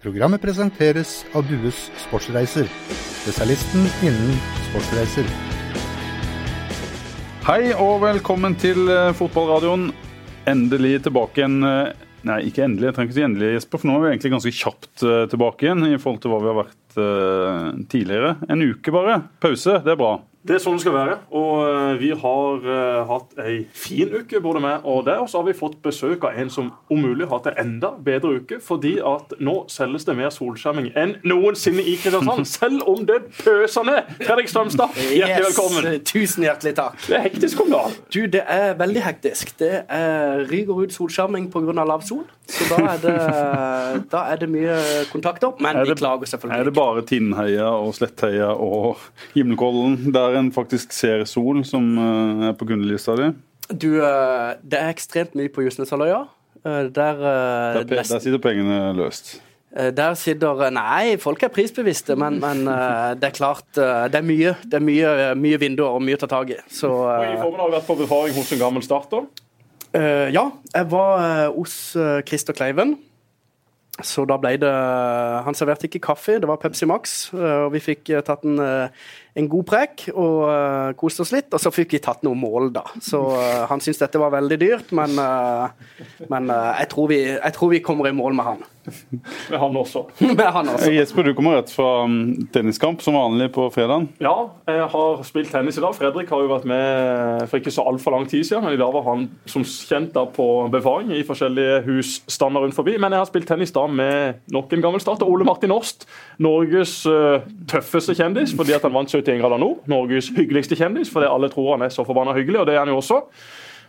Programmet presenteres av Dues Sportsreiser, spesialisten innen sportsreiser. Hei og velkommen til eh, fotballradioen. Endelig tilbake igjen. eh, Nei, ikke endelig, jeg trenger ikke si endelig, Jesper, for nå er vi egentlig ganske kjapt eh, tilbake igjen i forhold til hva vi har vært tidligere. En uke bare. Pause, det er bra. Det er sånn det skal være. Og eh, vi har uh, hatt ei fin uke, både meg og deg. Og så har vi fått besøk av en som om mulig har hatt en enda bedre uke. Fordi at nå selges det mer solskjerming enn noensinne i Kristiansand. Selv om det pøser ned. Fredrik Strømstad, hjertelig velkommen. Yes, tusen hjertelig takk. Det er hektisk om dagen. Du, det er veldig hektisk. Det er ryker ut solskjerming pga. lav sol. Så da er, det, da er det mye kontakter. Men Er vi selvfølgelig ikke. Er det bare Tinnheia og Slettheia og Gimlekollen der en faktisk ser sol, som eh, er på kundelista di? Du, eh, det er ekstremt mye på Justneshalvøya. Eh, Der, Der, der sitter pengene løst. der sitter Nei, folk er prisbevisste, men, men det er klart Det er mye, det er mye, mye vinduer og mye å ta tak i. Så Og I formiddag har vi vært på befaring hos en gammel starter. Eh, ja, jeg var uh, hos uh, Christer Kleiven. Så da ble det Han serverte ikke kaffe, det var Pepsi Max. og vi fikk tatt en, en god prek og uh, koste oss litt. Og så fikk vi tatt noen mål, da. Så uh, han syntes dette var veldig dyrt, men, uh, men eh, jeg, tror vi, jeg tror vi kommer i mål med han. Med han også. med han Eh, altså. Jesper, du kommer rett fra mm, tenniskamp som vanlig på fredagen. Ja, jeg har spilt tennis i dag. Fredrik har jo vært med for ikke så altfor lang tid siden. Men i dag var han som kjent da på befaring i forskjellige husstander rundt forbi. Men jeg har spilt tennis da med nok en gammel starter, Ole Martin Årst. Norges eh, tøffeste kjendis fordi at han vant 71 grader nord. Norges hyggeligste kjendis fordi alle tror han er så forbanna hyggelig, og det er han jo også.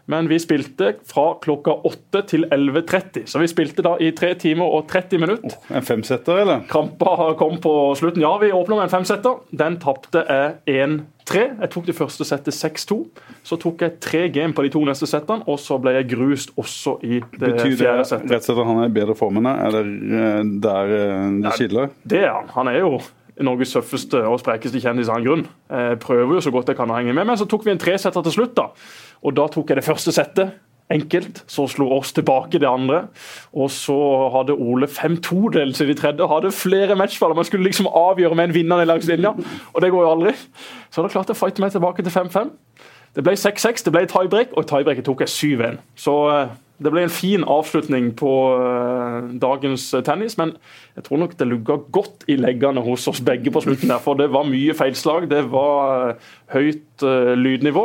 Men vi spilte fra klokka 8 til 11.30, så vi spilte da i 3 timer og 30 minutter. En femsetter, eller? Krampa kom på slutten. Ja, vi åpna med en femsetter. Den tapte jeg 1-3. Jeg tok det første settet 6-2. Så tok jeg tre game på de to neste settene, og så ble jeg grust også i det Betyr det fjerde rett settet. og slett at han er i bedre form enn deg? Er det eh, der eh, det skiller? Det er han. Han er jo Norges tøffeste og sprekeste kjendis av en grunn. Jeg prøver jo så godt jeg kan å henge med, men så tok vi en tresetter til slutt. da. Og da tok jeg det første settet. Enkelt. Så slo oss tilbake det andre. Og så hadde Ole 5-2-ledelse i de tredje. Hadde flere matchballer. Man skulle liksom avgjøre med en vinner langs linja, og det går jo aldri. Så da klarte jeg å fighte meg tilbake til 5-5. Det ble 6-6, det ble tiebreak, og i tiebreaket tok jeg 7-1. Så eh, det ble en fin avslutning på eh, dagens eh, tennis, men jeg tror nok det lugga godt i leggene hos oss begge på slutten. der, For det var mye feilslag, det var eh, høyt lydnivå,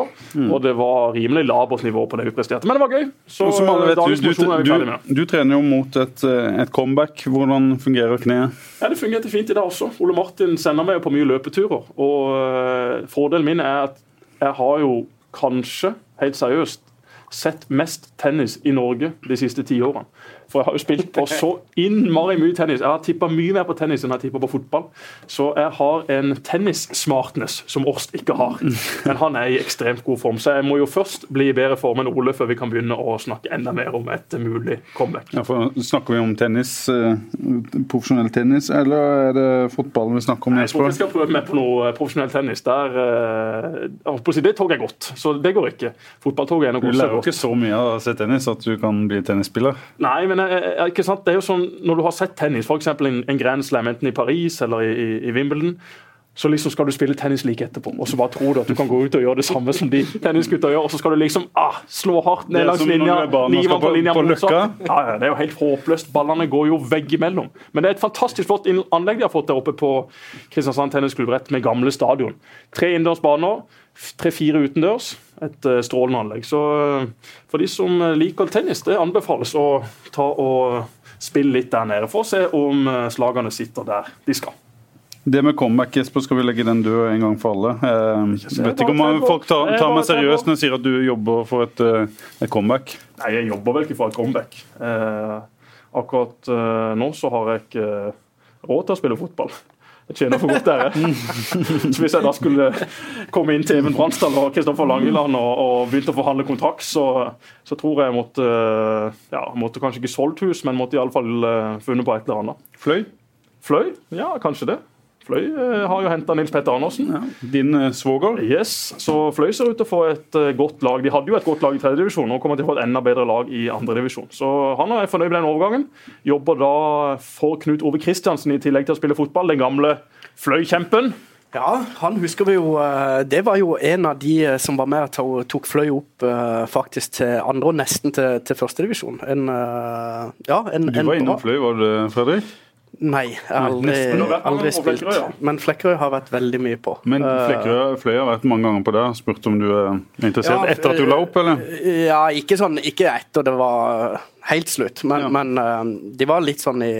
og det var rimelig labert nivå på det vi presterte. Men det var gøy. Så Også, vet, dagens du, mosjon er vi ferdig med. du, du trener jo mot et, et comeback. Hvordan fungerer kneet? Ja, Det fungerte fint i dag også. Ole Martin sender meg på mye løpeturer. Og fordelen min er at jeg har jo kanskje, helt seriøst, sett mest tennis i Norge de siste ti årene. For jeg har jo spilt på så innmari mye tennis. Jeg har tippa mye mer på tennis enn jeg tippa på fotball. Så jeg har en tennis-smartness som Årst ikke har. Men han er i ekstremt god form. Så jeg må jo først bli i bedre form enn Ole før vi kan begynne å snakke enda mer om et mulig comeback. Ja, for Snakker vi om tennis, eh, profesjonell tennis, eller er det fotball vi snakker om? Jeg tror jeg skal prøve meg på noe profesjonell tennis. Der, eh, det toget er godt, så det går ikke. Fotballtoget er nok Du lærer jo ikke så mye av å se tennis at du kan bli tennisspiller. Nei, men ikke sant? det er jo sånn, Når du har sett tennis, f.eks. En, en Grand Slam enten i Paris eller i, i, Wimbledon, så liksom skal du spille tennis like etterpå. Og så bare tror du at du kan gå ut og gjøre det samme som de tennisgutta gjør, og så skal du liksom ah, slå hardt ned langs linja. Livet på linja på løkka. Ja, ja, det er jo helt håpløst. Ballene går jo veggimellom. Men det er et fantastisk flott anlegg de har fått der oppe på Kristiansand Tennisklubb, rett med gamle stadion. Tre innendørs baner, tre-fire utendørs. Et eh, strålende anlegg. Så eh, for de som eh, liker tennis, det anbefales å ta og spille litt der nede for å se om slagene sitter der de skal. Det med comeback, Jesper, skal vi legge den død en gang for alle. Jeg vet ikke om man- folk tar, tar meg seriøst når jeg sier at du jobber for et, et comeback. Nei, jeg jobber vel ikke for et comeback. Eh, akkurat eh, nå så har jeg ikke råd til å spille fotball. Jeg tjener for godt der, jeg. Så hvis jeg da skulle komme inn til Even Bransdal og Kristoffer Langeland og, og begynte å forhandle kontrakt, så, så tror jeg måtte ja, måtte kanskje ikke solgt hus, men måtte iallfall uh, funnet på et eller annet. Fløy? Fløy? Ja, kanskje det. Fløy eh, har jo henta Nils Petter Andersen. Ja. Din eh, svoger? Yes, så Fløy ser ut til å få et uh, godt lag. De hadde jo et godt lag i tredje divisjon, nå kommer de til å få et enda bedre lag i andre divisjon. Så han er fornøyd med den overgangen. Jobber da for Knut Ove Kristiansen i tillegg til å spille fotball. Den gamle Fløy-kjempen. Ja, han husker vi jo Det var jo en av de som var med og tok Fløy opp faktisk til andre og nesten til, til førstedivisjon. Ja, en, du var innom Fløy, var det Fredrik? Nei, jeg har aldri, aldri spilt. Men Flekkerøy har vært veldig mye på. Men Flekkerøy Fløy har vært mange ganger på det. Spurt om du er interessert ja, etter at du la opp, eller? Ja, ikke sånn, ikke etter det var helt slutt, men, ja. men de var litt sånn i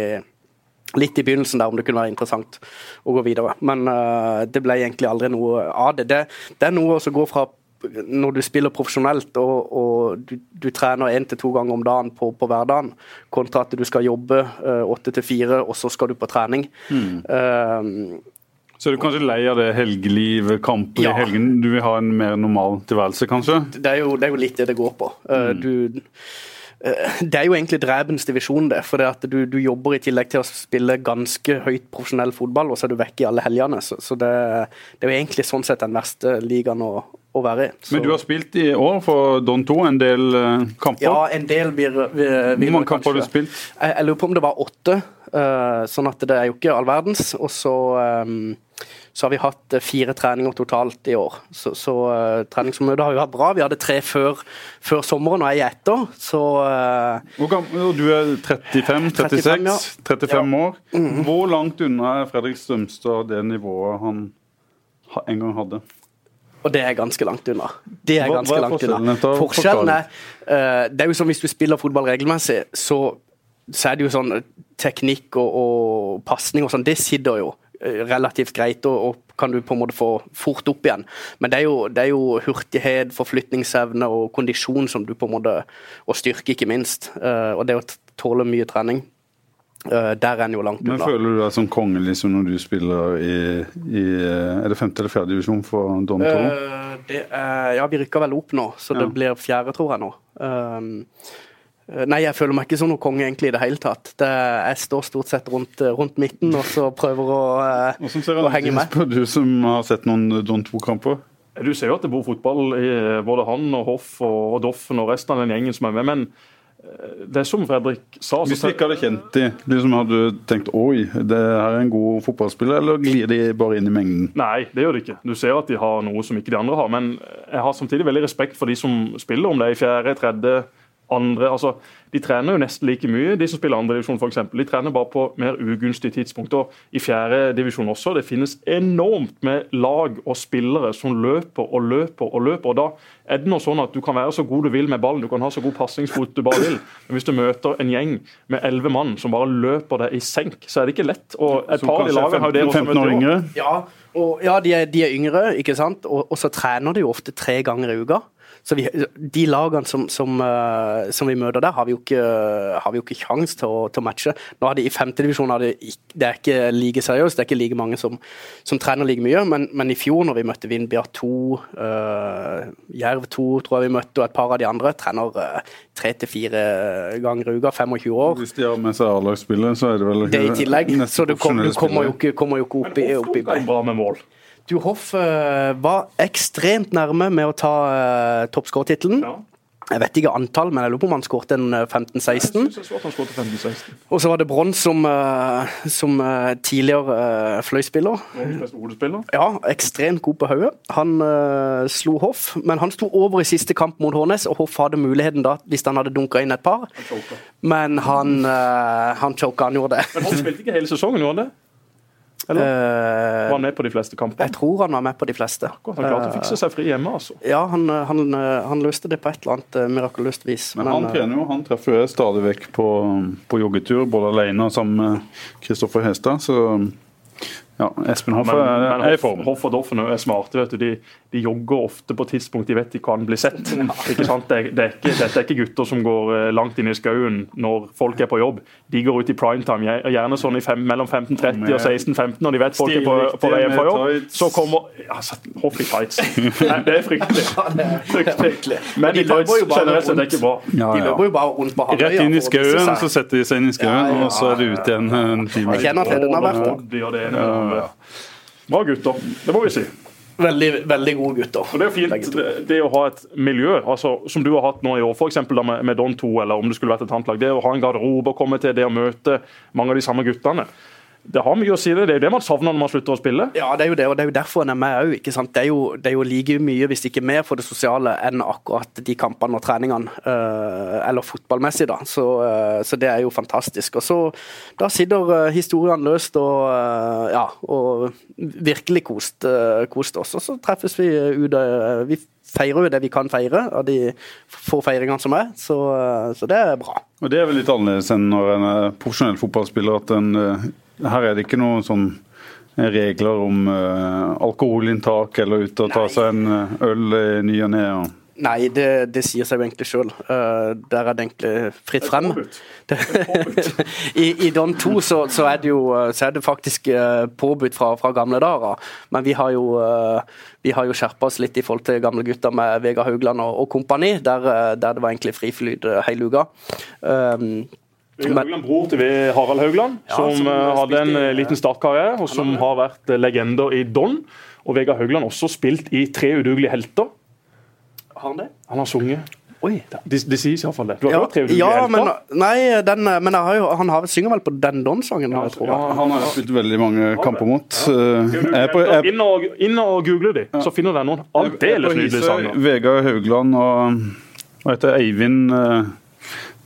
Litt i begynnelsen der om det kunne være interessant å gå videre. Men uh, det ble egentlig aldri noe av det. Det, det er noe å gå fra når du spiller profesjonelt og, og du, du, trener én til to ganger om dagen på, på, hverdagen, kontra at du skal jobbe eh, åtte til fire, og så skal du på trening. Mm. Um, så er du kanskje lei av det helgelivet, kamper ja. i helgen? Du vil ha en mer normal tilværelse, kanskje? Det er jo, det er jo litt det det går på. Mm. du det er jo egentlig drebens divisjon, det. For det at du, du, jobber i tillegg til å spille ganske høyt profesjonell fotball, og så er du vekk i alle helgene. Så, så det, det, er jo egentlig sånn sett den verste ligaen å, å være i. Men du har spilt i år for Don 2 en del uh, kamper? Ja, en del blir, blir Hvor mange kamper har du spilt? Jeg, jeg, lurer på om det var åtte. Uh, sånn at det er jo ikke all verdens. Og så, um, så har vi hatt fire treninger totalt i år. Så, så uh, treningsområdet har jo vært bra. Vi hadde tre før, før sommeren og ei etter. Så Hvor gammel, Du er 35? 36? 35, ja. 35 ja. år. Mm -hmm. Hvor langt unna er Fredrik Strømstad det nivået han en gang hadde? Og det er ganske langt unna. Det er ganske hva, hva er langt unna. Forskjellen er uh, Det er jo som hvis du spiller fotball regelmessig, så, så er det jo sånn teknikk og, og pasning og sånn, det sitter jo uh, relativt greit. og, og kan du på en måte få fort opp igjen. Men det er jo, det er jo hurtighet, forflytningsevne og kondisjon som du på en måte Og styrke, ikke minst. Uh, og det å tåle mye trening. Uh, der er en jo langt unna. Men Føler du deg som konge liksom, når du spiller i, i eh, Er det femte eller fjerde divisjon for Don Toro? Uh, ja, vi rykker vel opp nå, så ja. det blir fjerde, tror jeg nå. Uh, nei, jeg føler meg ikke som noen konge egentlig i det hele tatt. Det, jeg står stort sett rundt, rundt midten og så prøver å, å henge med. På, du som har sett noen Don Toro-kamper? Du ser jo at det bor fotball i både han og Hoff og, og Doffen og resten av den gjengen som er med. men det er som Fredrik sa Hvis du ikke hadde kjent de, liksom hadde du tenkt oi, det her er en god fotballspiller, eller glir de bare inn i mengden? Nei, det gjør de ikke. Du ser at de har noe som ikke de andre har. Men jeg har samtidig veldig respekt for de som spiller, om det er i fjerde, tredje, andre. altså de trener jo nesten like mye, de som spiller andredivisjon f.eks. De trener bare på mer ugunstige tidspunkter. I fjerde divisjon også. Det finnes enormt med lag og spillere som løper og løper og løper. og Da er det noe sånn at du kan være så god du vil med ballen, du kan ha så god pasningsfot du bare vil. Men hvis du møter en gjeng med elleve mann som bare løper deg i senk, så er det ikke lett. Og et par i laget har jo det også år yngre? Ja, og, ja de, er, de, er, yngre, ikke sant. Og, og så trener de jo ofte tre ganger i uka. Så vi, De lagene som, som, uh, som, vi møter der, har vi jo ikke, har vi jo ikke kjangs til, til, å matche. Nå har de I femtedivisjon er det, det er ikke like seriøst, det er ikke like mange som, som trener like mye. Men, men, i fjor, når vi møtte Vindbjart 2, uh, Jerv 2, tror jeg vi møtte, og et par av de andre, trener uh, tre til fire ganger i uka, 25 år. Hvis de har med seg A-lagsspillet, så er det vel Det i tillegg. Så du, kom, du kommer, jo ikke, kommer jo ikke opp i, opp i bra med mål. Du Hoff uh, var ekstremt nærme med å ta uh, toppskårertittelen. Ja. Jeg vet ikke antall, men jeg lurer på om han skåret en 15-16. Eh, og så var det Brons som, som tidligere fløyspiller. Ja, ekstremt god på hodet. Han uh, slo Hoff, men han sto over i siste kamp mot Hårnes, og Hoff hadde muligheten da, hvis han hadde dunka inn et par. Men han, uh, han choka, han gjorde det. Men han spilte ikke hele sesongen, gjorde han det? Eller var han med på de fleste kampene? Jeg tror han var med på de fleste. Akkurat, han klarte å fikse seg fri hjemme, altså. Ja, han, han, han løste det på et eller annet mirakuløst vis. Men, han trener jo, han treffer jo stadig vekk på, på joggetur, både alene og sammen med Kristoffer Hestad. så ja, Espen Hoff men, men er i form. Hoff og Doffen er smarte. vet du. De, de, jogger ofte på tidspunkt de vet ikke kan bli sett. Ja. Ikke sant? Det, det er ikke, dette er ikke gutter som går eh, langt inn i skauen når folk er på jobb. De går ut i primetime, gjerne sånn fem, mellom 15.30 og 16.15 når de vet folk er på, på vei hjem fra jobb. Så kommer altså, Hoff i tights. Nei, det er fryktelig. fryktelig. Men i tights generelt sett er ikke bra. Ja, de løper jo bare rundt på Rett inn i skauen, så setter de seg inn i skauen, og så er det ut igjen en time. Jeg kjenner at den har vært der. Bra gutter, det må vi si. Veldig, veldig gode gutter. Og Det er fint det, det å ha et miljø, altså, som du har hatt nå i år, eksempel, med, med Don 2, eller om det skulle vært et annet lag. Det å ha en garderobe å komme til, det å møte mange av de samme guttene. Det har mye å si, det. Det er jo det man savner når man slutter å spille. Ja, det er jo det, og det er jo derfor en er med òg. Det, er jo- det er jo like mye, hvis ikke mer, for det sosiale enn akkurat de kampene og treningene. eh, eller fotballmessig, da. Så, eh, så det er jo fantastisk. Og så da sitter eh, historiene løst og ja, og virkelig kost, kost oss. Og så treffes vi ut Vi feirer jo det vi kan feire av de få feiringene som er, så, så det er bra. Og Det er vel litt annerledes enn når en er profesjonell fotballspiller. at en, Her er det ikke noen sånn regler om uh, alkoholinntak eller ut og ta Nei. seg en eh, øl i ny og ne. og- Nei, det, det sier seg jo egentlig sjøl. der er det egentlig fritt frem. I, I Don 2 så, så, er det jo eh, så er det faktisk uh, påbudt fra, fra gamle dager. Men vi har jo, uh, vi har jo skjerpa oss litt i forhold til gamle gutter med Vegard Haugland og, og kompani, der, eh, der det var egentlig friflyt eh, hele uka. Um, Haugland, bror til Harald Haugland, Ja, som, som eh, hadde en i- eh, liten startkarriere, og som har vært eh, legender i Don. Og Vegard Haugland har også spilt i Tre udugelige helter. har han det? Han har sunget. Oi. Det, det sies iallfall det. Du har Ja, hørt Tre udugelige ja helter? men, nei, den, men jeg har jo, han har, synger vel på den Don-sangen, Ja, tror. Ja, han har spilt veldig mange kamper mot. Tre Jeg på, jeg, Inn og, inn og google de, så finner dere noen er aldeles nydelige sanger. Vegard Haugland og hva heter Eivind eh,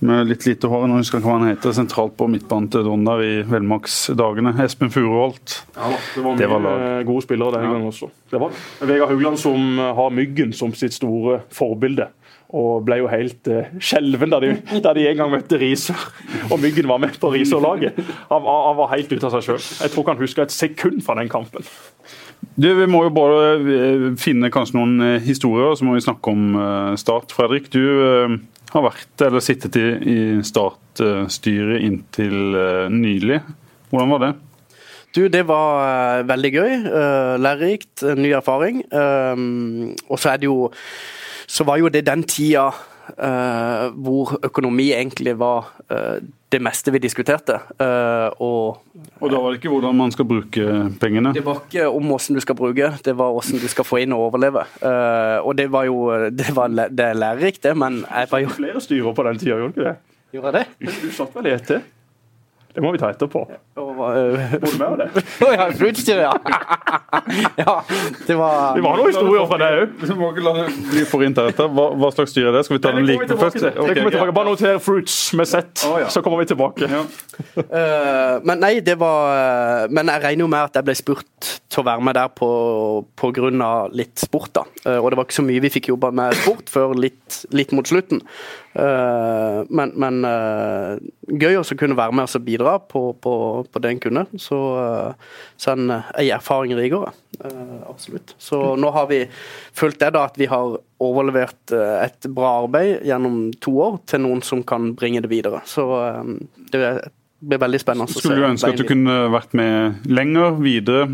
med litt lite hår, nå husker jeg hva han heter, sentralt på midtbanen til Donder i velmaksdagene. Espen Furuholt. Ja, det var Det var gode spillere den gangen også. Det var. Vegard Haugland som eh, har Myggen som sitt store forbilde. Og ble jo helt uh, skjelven da de, da de en gang møtte Risør. Og Myggen var med på Risør-laget. Han, han var helt ute av seg sjøl. Jeg tror ikke han husker et sekund fra den kampen. Du, Vi må jo bare eh, finne kanskje noen historier, og så må vi snakke om Start. Fredrik, du har vært eller sittet i, i statsstyret inntil eh, nylig. Hvordan var det? Du, det var eh, veldig gøy. eh, lærerikt. Ny erfaring. Og så er det jo Så var jo det den tida hvor økonomi egentlig var eh, det meste vi diskuterte. Eh, og Og da var det ikke hvordan man skal bruke pengene. det var ikke om hvordan du skal bruke, det var hvordan du skal få inn og overleve. Eh, og det var jo det, var, det er lærerikt, det, men jeg var jo Flere styrer på den tida, gjorde du ikke det? Gjorde jeg det? Du satt vel i ET? Det må vi ta etterpå. Og, eh, Var du med på det? Å ja, flutestyret, ja. ja. Det var Det var noen historier fra deg òg. Vi må ikke la det bli for internt. Hva, hva slags styre er det? Skal vi ta den like først? Det kommer vi tilbake. Bare noter Fruits med Z, så kommer vi tilbake. Ja. Eh, men nei, det var eh, Men jeg regner jo med at jeg ble spurt til å være med der på, på grunn av litt sport, da. Og det var ikke så mye vi fikk jobba med sport før litt, litt mot slutten. Eh, men men eh, gøy også kunne være med og bidra på, på, på det en kunne. Så, så en, ei erfaring rikere. Eh, absolutt. Så nå har vi fulgt det, da, at vi har overlevert eh, et bra arbeid gjennom to år til noen som kan bringe det videre. Så eh, det blir veldig spennende å se. Skulle du ønske at du kunne vært med lenger, videre?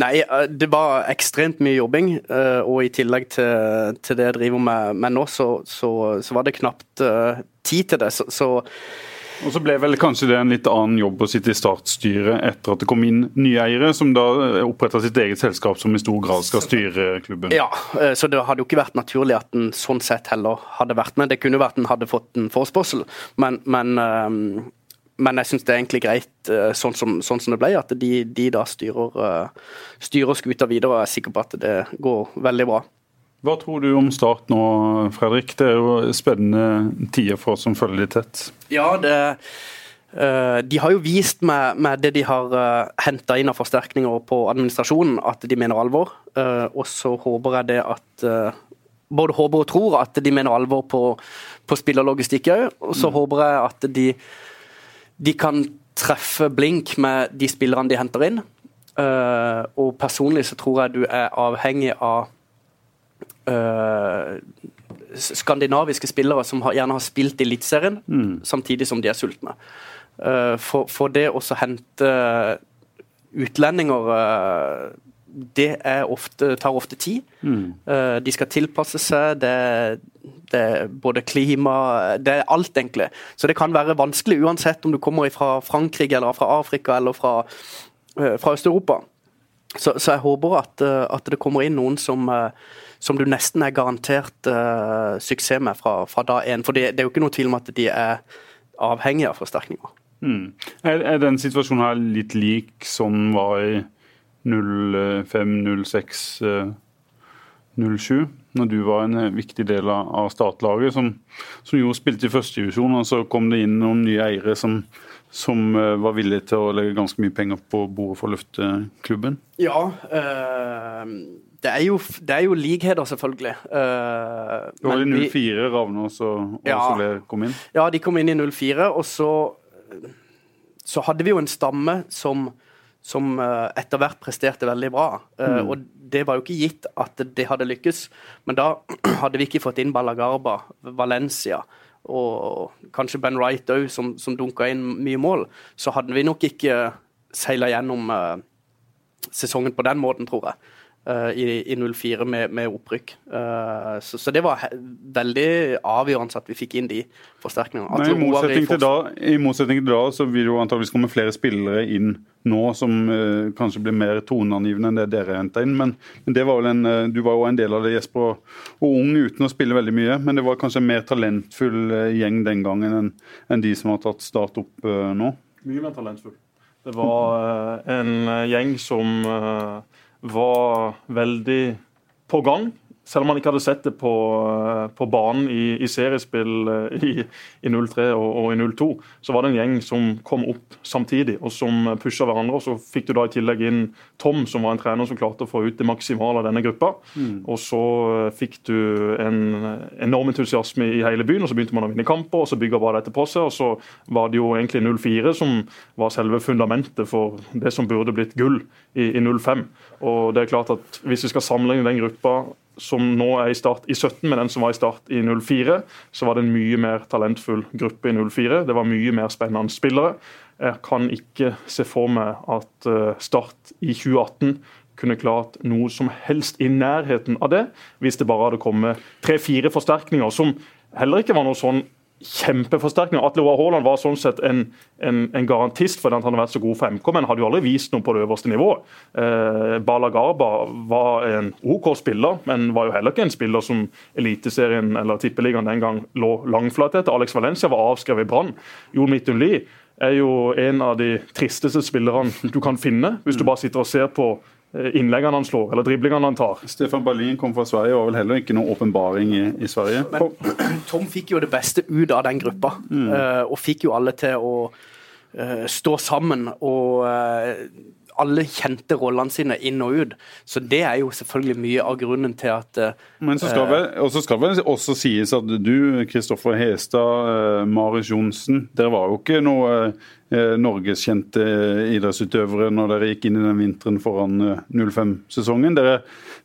Nei, eh, det var ekstremt mye jobbing. eh, Og i tillegg til, til det jeg driver med, med nå, så, så, så var det knapt eh, tid til det. Så, så Og så ble vel kanskje det en litt annen jobb å sitte i startstyret etter at det kom inn nye eiere, som da oppretta sitt eget selskap som i stor grad skal styre klubben. ja, så det hadde jo ikke vært naturlig at en sånn sett heller hadde vært med. Det kunne jo vært en hadde fått en forespørsel, men, men, men jeg syns det er egentlig greit eh, sånn som, sånn som det ble, at de, de da styrer, eh, styrer skuta videre. og Jeg er sikker på at det går veldig bra. Hva tror du om Start nå, Fredrik? Det er jo spennende tider for oss som følger de tett. Ja, det eh, De har jo vist med, med det de har henta inn av forsterkninger på administrasjonen, at de mener alvor. Eh, og så håper jeg det at Både håper og tror at de mener alvor på, på spillerlogistikk òg. Og så håper jeg at de, de kan treffe blink med de spillerne de henter inn. Uh, og personlig så tror jeg du er avhengig av uh, skandinaviske spillere som har, gjerne har spilt i Eliteserien, samtidig som de er sultne. Uh, for, for det å hente utlendinger eh, det ofte, tar ofte tid. Eh, de skal tilpasse seg. Det, det både klima Det er alt, egentlig. Så det kan være vanskelig uansett om du kommer fra Frankrike eller fra Afrika eller fra eh, fra Øst-Europa. Så, så, jeg håper at, eh, at, det kommer inn noen som, som du nesten er garantert uh, suksess med fra, fra dag én. For det, det, er jo ikke noe tvil om at de er avhengige av forsterkninger. Mm. Er, er den situasjonen her litt lik som var i 05, 06, 07? Når du var en viktig del av startlaget, som, som jo spilte i førstedivisjon, og så kom det inn noen nye eiere som som eh, var villige til å legge ganske mye penger på bordet for å løfte klubben? Ja, øh, det, er jo, det, er jo, likheter, selvfølgelig. Uh, det var i 04 Ravnås og, og ja, Soler kom inn? Ja, de kom inn i 04, og så, så hadde vi jo en stamme som, som etter hvert presterte veldig bra. Mm. Og det var jo ikke gitt at det hadde lykkes, men da hadde vi ikke fått inn Ballagarba, Valencia og kanskje Ben Wright òg, som, som dunka inn mye mål, så hadde vi nok ikke seila gjennom uh, sesongen på den måten, tror jeg. Uh, i, i 04 med, med opprykk. Uh, så, så, det var veldig avgjørende at vi fikk inn de forsterkningene. I motsetning, til da, I motsetning til da så vil jo antakeligvis komme flere spillere inn nå som uh, kanskje blir mer toneangivende enn det dere henta inn. Men, men, det var vel en, du var jo en del av det, Jesper, og ung uten å spille veldig mye. Men det var kanskje en mer talentfull gjeng den gangen enn, enn de som har tatt start opp nå? Mye mer talentfull. Det var en gjeng som var veldig på gang selv om man ikke hadde sett det på, på banen i, i, seriespill eh, i, i 03 og, og, i 02, så var det en gjeng som kom opp samtidig og som pusha hverandre. og Så fikk du da i tillegg inn Tom, som var en trener som klarte å få ut det maksimale av denne gruppa. Mm. Og så eh, fikk du en enorm entusiasme i hele byen, og så begynte man å vinne kamper, og så bygga bare dette på seg. og Så var det jo egentlig 04 som var selve fundamentet for det som burde blitt gull i, i 05. Og det er klart at Hvis vi skal sammenligne den gruppa som nå er i start i 17, med den som var i start i 04, så var det en mye mer talentfull gruppe i 04. Det var mye mer spennende spillere. Jeg kan ikke se for meg at eh, Start i 2018 kunne klart noe som helst i nærheten av det, hvis det bare hadde kommet tre-fire forsterkninger, som heller ikke var noe sånn kjempeforsterkning. Atle Oa Haaland var sånn sett en, en, en garantist for at han hadde vært så god for MK, men hadde jo aldri vist noe på det øverste nivået. Eh, Bala Garba var en OK spiller, men var jo heller ikke en spiller som Eliteserien eller Tippeligaen den gang lå langflat etter. Alex Valencia var avskrevet i Brann. Jon Midtun Lie er jo en av de tristeste spillerne du kan finne, hvis du bare sitter og ser på innleggene han slår, eller driblingene han tar. Stefan Berlin kom fra Sverige og var vel heller ikke noen åpenbaring i, i, Sverige. Men Tom fikk jo det beste ut av den gruppa, mm. uh, og fikk jo alle til å uh, stå sammen. og alle kjente rollene sine inn og ut. Så det er jo selvfølgelig mye av grunnen til at Men så skal, vel, også skal vel også sies at du, Kristoffer Hestad, Marius Johnsen, dere var jo ikke noe Eh, norgeskjente idrettsutøvere når dere gikk inn i den vinteren foran 05-sesongen. Eh,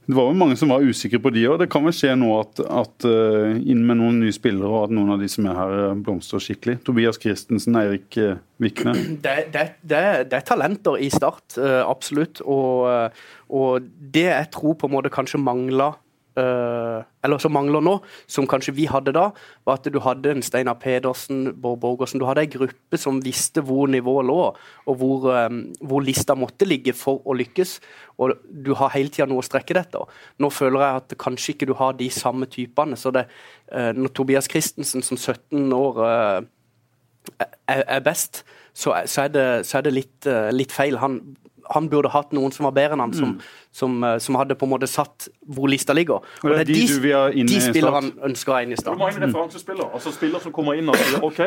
det var jo mange som var usikre på de òg. Det kan vel skje nå at, at uh, inn med noen nye spillere, og at noen av de som er her, blomstrer skikkelig. Tobias Christensen, Eirik Vikne. Det, det, det, det, er talenter i Start, absolutt. Og, og, det jeg tror på en måte kanskje mangler eller som mangler nå, som kanskje vi hadde da, var at du hadde en Steinar Pedersen, Bård Borgersen. Du hadde ei gruppe som visste hvor nivået lå, og hvor, um, hvor, lista måtte ligge for å lykkes. Og du har hele tida noe å strekke dette. Nå føler jeg at kanskje ikke du har de samme typene. Så det, uh, når Tobias Christensen som 17 år er, best, så, er det, så er det litt, litt feil. Han han burde hatt noen som var bedre enn han, som, mm. som, eh, som, hadde på en måte satt hvor lista ligger. Og det er de, de, de spillerne han ønsker å ha inn i start. Du må ha en referansespiller. Altså spiller som kommer inn og sier OK,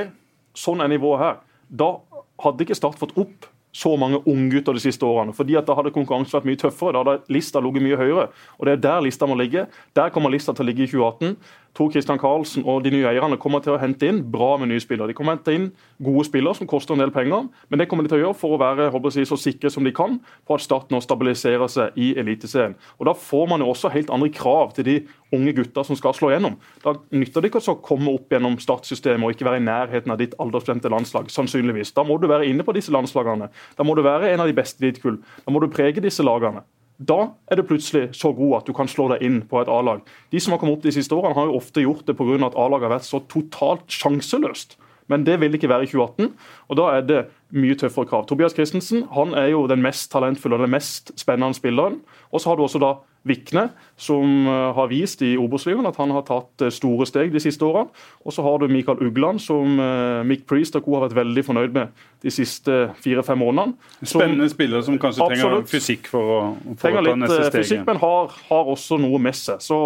sånn er nivået her. Da hadde ikke Start fått opp så mange unggutter de siste årene. fordi at Da hadde konkurransen vært mye tøffere. Da hadde lista ligget mye høyere. Og Det er der lista må ligge. Der kommer lista til å ligge i 2018. Tor Christian Karlsen og de nye eierne kommer til å hente inn bra med nye spillere. De kommer til å hente inn gode spillere som koster en del penger, men det kommer de til å gjøre for å være jeg, så sikre som de kan på at Start nå stabiliserer seg i Eliteserien. Og Da får man jo også helt andre krav til de unge gutta som skal slå gjennom. Da nytter det ikke å komme opp gjennom startsystemet og ikke være i nærheten av ditt aldersbestemte landslag. sannsynligvis. Da må du være inne på disse landslagene. Da må du være en av de beste i ditt kull. Da må du prege disse lagene. Da er du plutselig så god at du kan slå deg inn på et A-lag. De som har kommet opp de siste årene, har jo ofte gjort det pga. at A-laget har vært så totalt sjanseløst men det vil ikke være i 2018. og Da er det mye tøffere krav. Tobias Christensen han er jo den mest talentfulle og den mest spennende spilleren. Og så har du også da Vikne, som eh, har vist i Obos-ligaen at han har tatt eh, store steg de siste årene. Og så har du Mikael Ugland, som uh, Mick Priest og co. har vært veldig fornøyd med de siste fire-fem månedene. Spennende spiller som kanskje absolutt, trenger fysikk for å, for trenger å ta neste steg. Fysikk, men har, har, også noe med seg. Så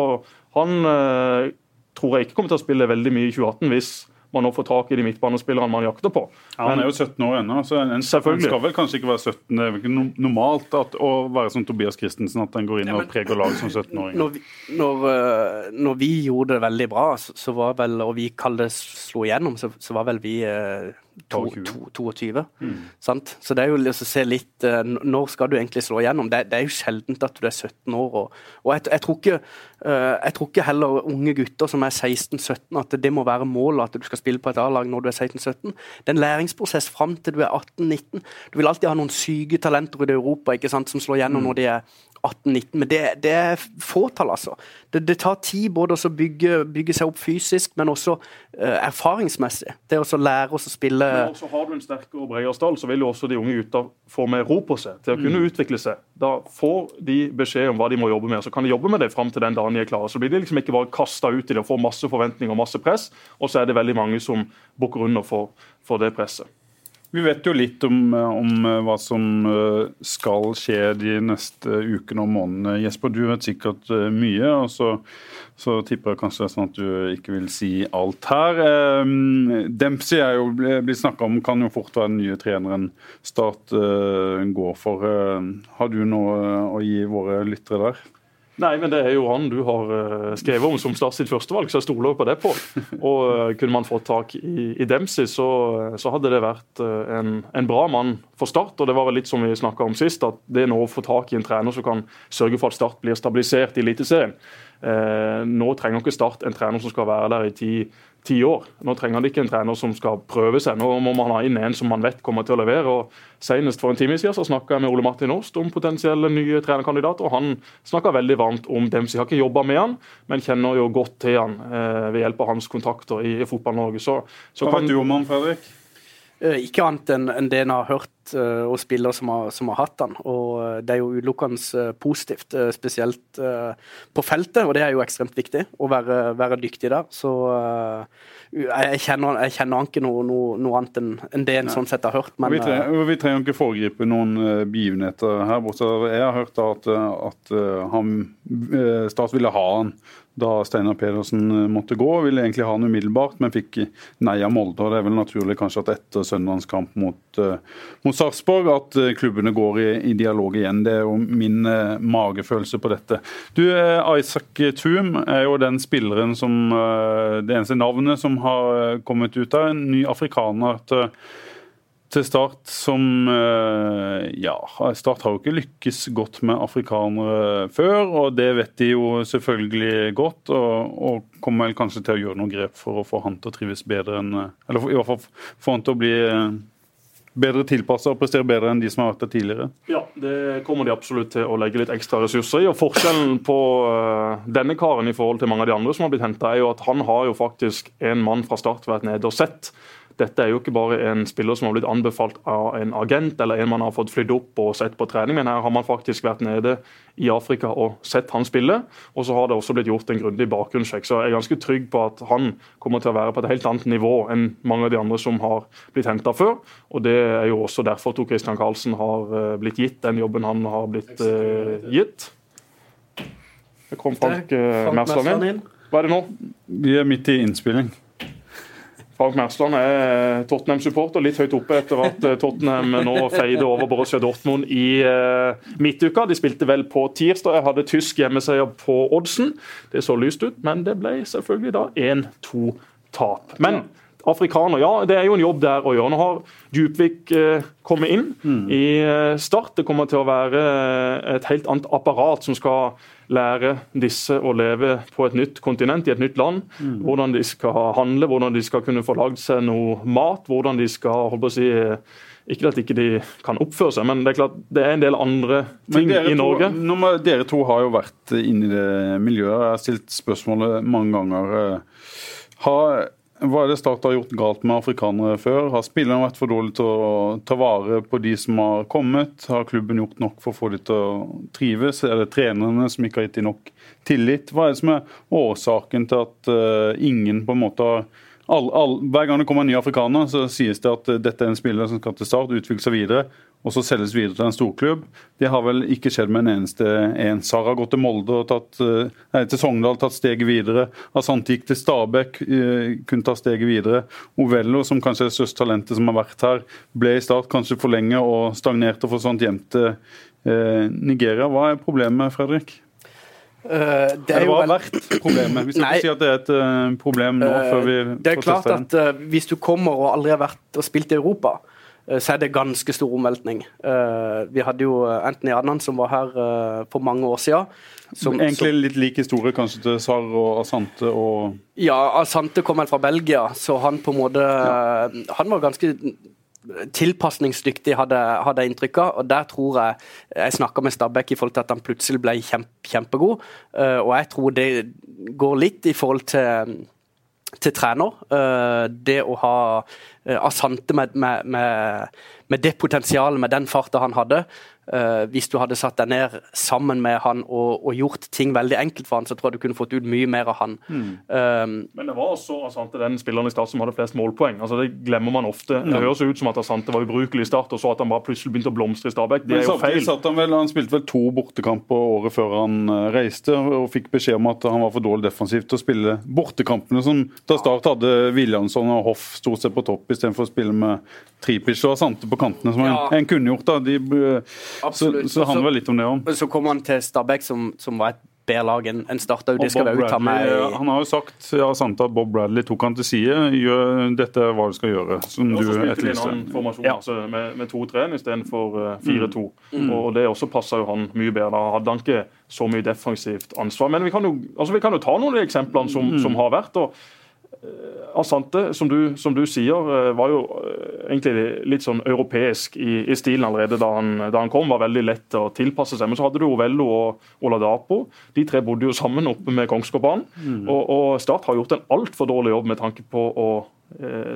han tror jeg ikke kommer til å spille veldig mye i 2018 hvis man nå får tak i de midtbanespillerne man jakter på. Ja, han er jo 17 år ennå, så en, skal vel kanskje ikke være 17. Det er ikke normalt at, å være som Tobias Christensen, at en går inn og preger lag som 17-åring. Når, når, eh, når, vi gjorde det veldig bra, så var vel, og vi kalte det slo igjennom, så, så var vel vi eh, 22. Mm. Så det er jo å se litt uh, Når skal du egentlig slå igjennom? Det, det, er jo sjeldent at du er 17 år. Og, og jeg, jeg, tror ikke, uh, jeg, tror ikke, heller unge gutter som er 16-17 at det må være målet at du skal spille på et A-lag når du er 16-17. Det er en læringsprosess fram til du er 18-19. Du vil alltid ha noen syke talenter i Europa ikke sant, som slår igjennom mm. når de er 18-19, men det, det, er fåtall, altså. Det, det, tar tid både å bygge, bygge, seg opp fysisk, men også uh, erfaringsmessig. Det å lære oss å spille Men også Har du en sterkere og bredere stall, så vil jo også de unge gutta få mer ro på seg til å kunne mm. utvikle seg. Da får de beskjed om hva de må jobbe med, så kan de jobbe med det fram til den dagen de er klare. Så blir de liksom ikke bare kasta ut i det og får masse forventninger og masse press, og så er det veldig mange som bukker under for, for det presset. Vi vet jo litt om, om, eh, hva som eh, skal skje de neste ukene og månedene. Jesper, du vet sikkert eh, mye, og så, så tipper jeg kanskje sånn at du ikke vil si alt her. Dempsey er jo blitt snakka om, kan jo fort være den nye treneren Start går for. Har du noe å gi våre lyttere der? Nei, men det er jo han du har uh, skrevet om som Start sitt førstevalg, så jeg stoler på det på. Og uh, kunne man fått tak i, i Dempsey, så, så, hadde det vært en, en, bra mann for Start. Og det var vel litt som vi snakka om sist, at det nå å få tak i en trener som kan sørge for at Start blir stabilisert i Eliteserien. Nå trenger ikke Start en trener som skal være der i ti ti år. Nå trenger de ikke en trener som skal prøve seg, nå må man ha inn en som man vet kommer til å levere. og Senest for en time siden så snakka jeg med Ole Martin Åst om potensielle nye trenerkandidater. og Han snakka veldig varmt om dem som har ikke jobba med han, men kjenner jo godt til han eh, ved hjelp av hans kontakter i, i Fotball-Norge. Så, så Hva vet du om han, Fredrik? Eh, ikke annet enn en det en har hørt uh, og spillere som har, som har, hatt han. Og uh, Det er jo utelukkende positivt, spesielt på feltet, og det er jo ekstremt viktig å være, være dyktig der. Så jeg kjenner, jeg, kjenner, han ikke noe, noe, noe annet enn en det en sånn sett har hørt. Men, vi, trenger, vi trenger ikke foregripe noen begivenheter her borte. Jeg har hørt at, at han, Start ville ha han da Steinar Pedersen eh, måtte gå. Ville egentlig ha han umiddelbart, men fikk nei av Molde. og Det er vel naturlig kanskje at etter søndagens kamp mot, uh, mot Sarpsborg at uh, klubbene går i, i, dialog igjen. Det er jo min eh, magefølelse på dette. Du, Isaac Thum er jo den spilleren som Det eneste navnet som har kommet ut av en ny afrikaner. til til Start som eh, Ja, Start har jo ikke lykkes godt med afrikanere før, og det vet de jo selvfølgelig godt. Og, og kommer vel kanskje til å gjøre noen grep for å få han til å trives bedre enn Eller i hvert fall få han til å bli eh, bedre tilpassa og prestere bedre enn de som har vært der tidligere? Ja, det kommer de absolutt til å legge litt ekstra ressurser i. og Forskjellen på denne karen i forhold til mange av de andre som har blitt henta, er jo at han har jo faktisk en mann fra start vært nede og sett dette er jo ikke bare en spiller som har blitt anbefalt av en agent eller en man har fått flydd opp og sett på trening, men her har man faktisk vært nede i Afrika og sett han spille. Og så har det også blitt gjort en grundig bakgrunnssjekk. Så jeg er ganske trygg på at han kommer til å være på et helt annet nivå enn mange av de andre som har blitt henta før. Og det er jo også derfor Tor Christian Karlsen har eh, blitt gitt den jobben han har blitt uh, gitt. Det kom Frank uh, Mersland inn. Hva er det nå? Vi er midt i innspilling. Frank Mersland er Tottenham-supporter, litt høyt oppe etter at eh, Tottenham nå feide over Borussia Dortmund i uh, midtuka. De spilte vel på tirsdag. Jeg hadde tysk hjemmeseier på oddsen. Det så lyst ut, men det ble selvfølgelig da 1-2-tap. Men afrikaner, ja, det er jo en jobb der å gjøre. Nå har Djupvik uh, kommet inn mm. i uh, Start. Det kommer til å være et helt annet apparat som skal lære disse å leve på et nytt kontinent, i et nytt land. Mm. Hvordan de skal handle, hvordan de skal kunne få lagd seg noe mat. hvordan de skal holde på å si, Ikke at ikke de kan oppføre seg, men det er klart det er en del andre ting i Norge. To, må, dere to har jo vært inne i det miljøet. Jeg har stilt spørsmålet mange ganger. Har hva er det Start har gjort galt med afrikanere før? Har spillerne vært for dårlige til å ta vare på de som har kommet? Har klubben gjort nok for å få dem til å trives? Er det trenerne som ikke har gitt dem nok tillit? Hva er det som er årsaken til at uh, ingen på en måte har all, all, Hver gang det kommer en ny afrikaner, så sies det at uh, dette er en spiller som skal til Start, utvikle seg videre og så selges videre til en storklubb. Det har vel ikke skjedd med en eneste en. Sara har gått til Molde og tatt, eh, nei, til Sogndal, tatt steget videre. Asante gikk til Stabæk, eh, kunne ta steget videre. Ovello, som kanskje er det største talentet som har vært her, ble i start kanskje for lenge og stagnerte og forsvant hjem til eh, Nigeria. Hva er problemet, Fredrik? Uh, det, er jo vel... vært problemet? Hvis du ikke sier at det er et uh, problem nå uh, før vi Det er klart at hvis du kommer og aldri har vært og spilt i Europa, så er det ganske stor omveltning. Eh, vi hadde jo eh, Anthony Adnan som var her for mange år siden. Som, Egentlig litt lik historie kanskje til Sar og Asante og Ja, Asante kom vel fra Belgia, så han på en måte ja. Han var ganske tilpasningsdyktig, hadde, hadde jeg inntrykk av. og Der tror jeg Jeg snakka med Stabæk i forhold til at han plutselig ble kjempe, kjempegod. Og jeg tror det går litt i forhold til, til trener. Det å ha Eh, Asante med, med, med, det potensialet, med den farta han hadde. Uh, hvis du hadde satt deg ned sammen med han og, og, gjort ting veldig enkelt for han, så tror jeg du kunne fått ut mye mer av han. Mm. Um, Men det var også Asante den spilleren i start som hadde flest målpoeng. altså Det glemmer man ofte. Det høres ut som at Asante var ubrukelig i start, og så at han bare plutselig begynte å blomstre i Stabæk. Det er jo feil. Han, vel, han, spilte vel to bortekamper året før han uh, reiste, og fikk beskjed om at han var for dårlig defensivt til å spille bortekampene, som da Start hadde Williamson og Hoff stort sett på topp istedenfor å spille med Tripic og Asante på kantene, som ja. en, en kunne gjort. da. De, så, så handler det litt om det òg. Så kom han til Stabæk, som, som var et bedre lag enn en starta. Det skal vi ta med. Han har jo sagt ja, sant, at Bob Bradley tok han til side. Gjør, dette hva du skal gjøre. Som du etterlyste. Ja. altså, med, med 2-3 istedenfor uh, 4-2. Mm. Og det også passa jo han mye bedre. Da hadde han ikke så mye defensivt ansvar. Men vi kan jo, altså, vi kan jo ta noen av de eksemplene som, mm. som har vært. og Eh, Asante, som du, som du, sier, eh, var jo eh, egentlig litt sånn europeisk i, i stilen allerede da han, da han, kom. Var veldig lett å tilpasse seg. Men så hadde du Ovello og Oladapo. De tre bodde jo sammen oppe med Kongsgårdbanen. Mm. Og, og, Start har gjort en altfor dårlig jobb med tanke på å eh,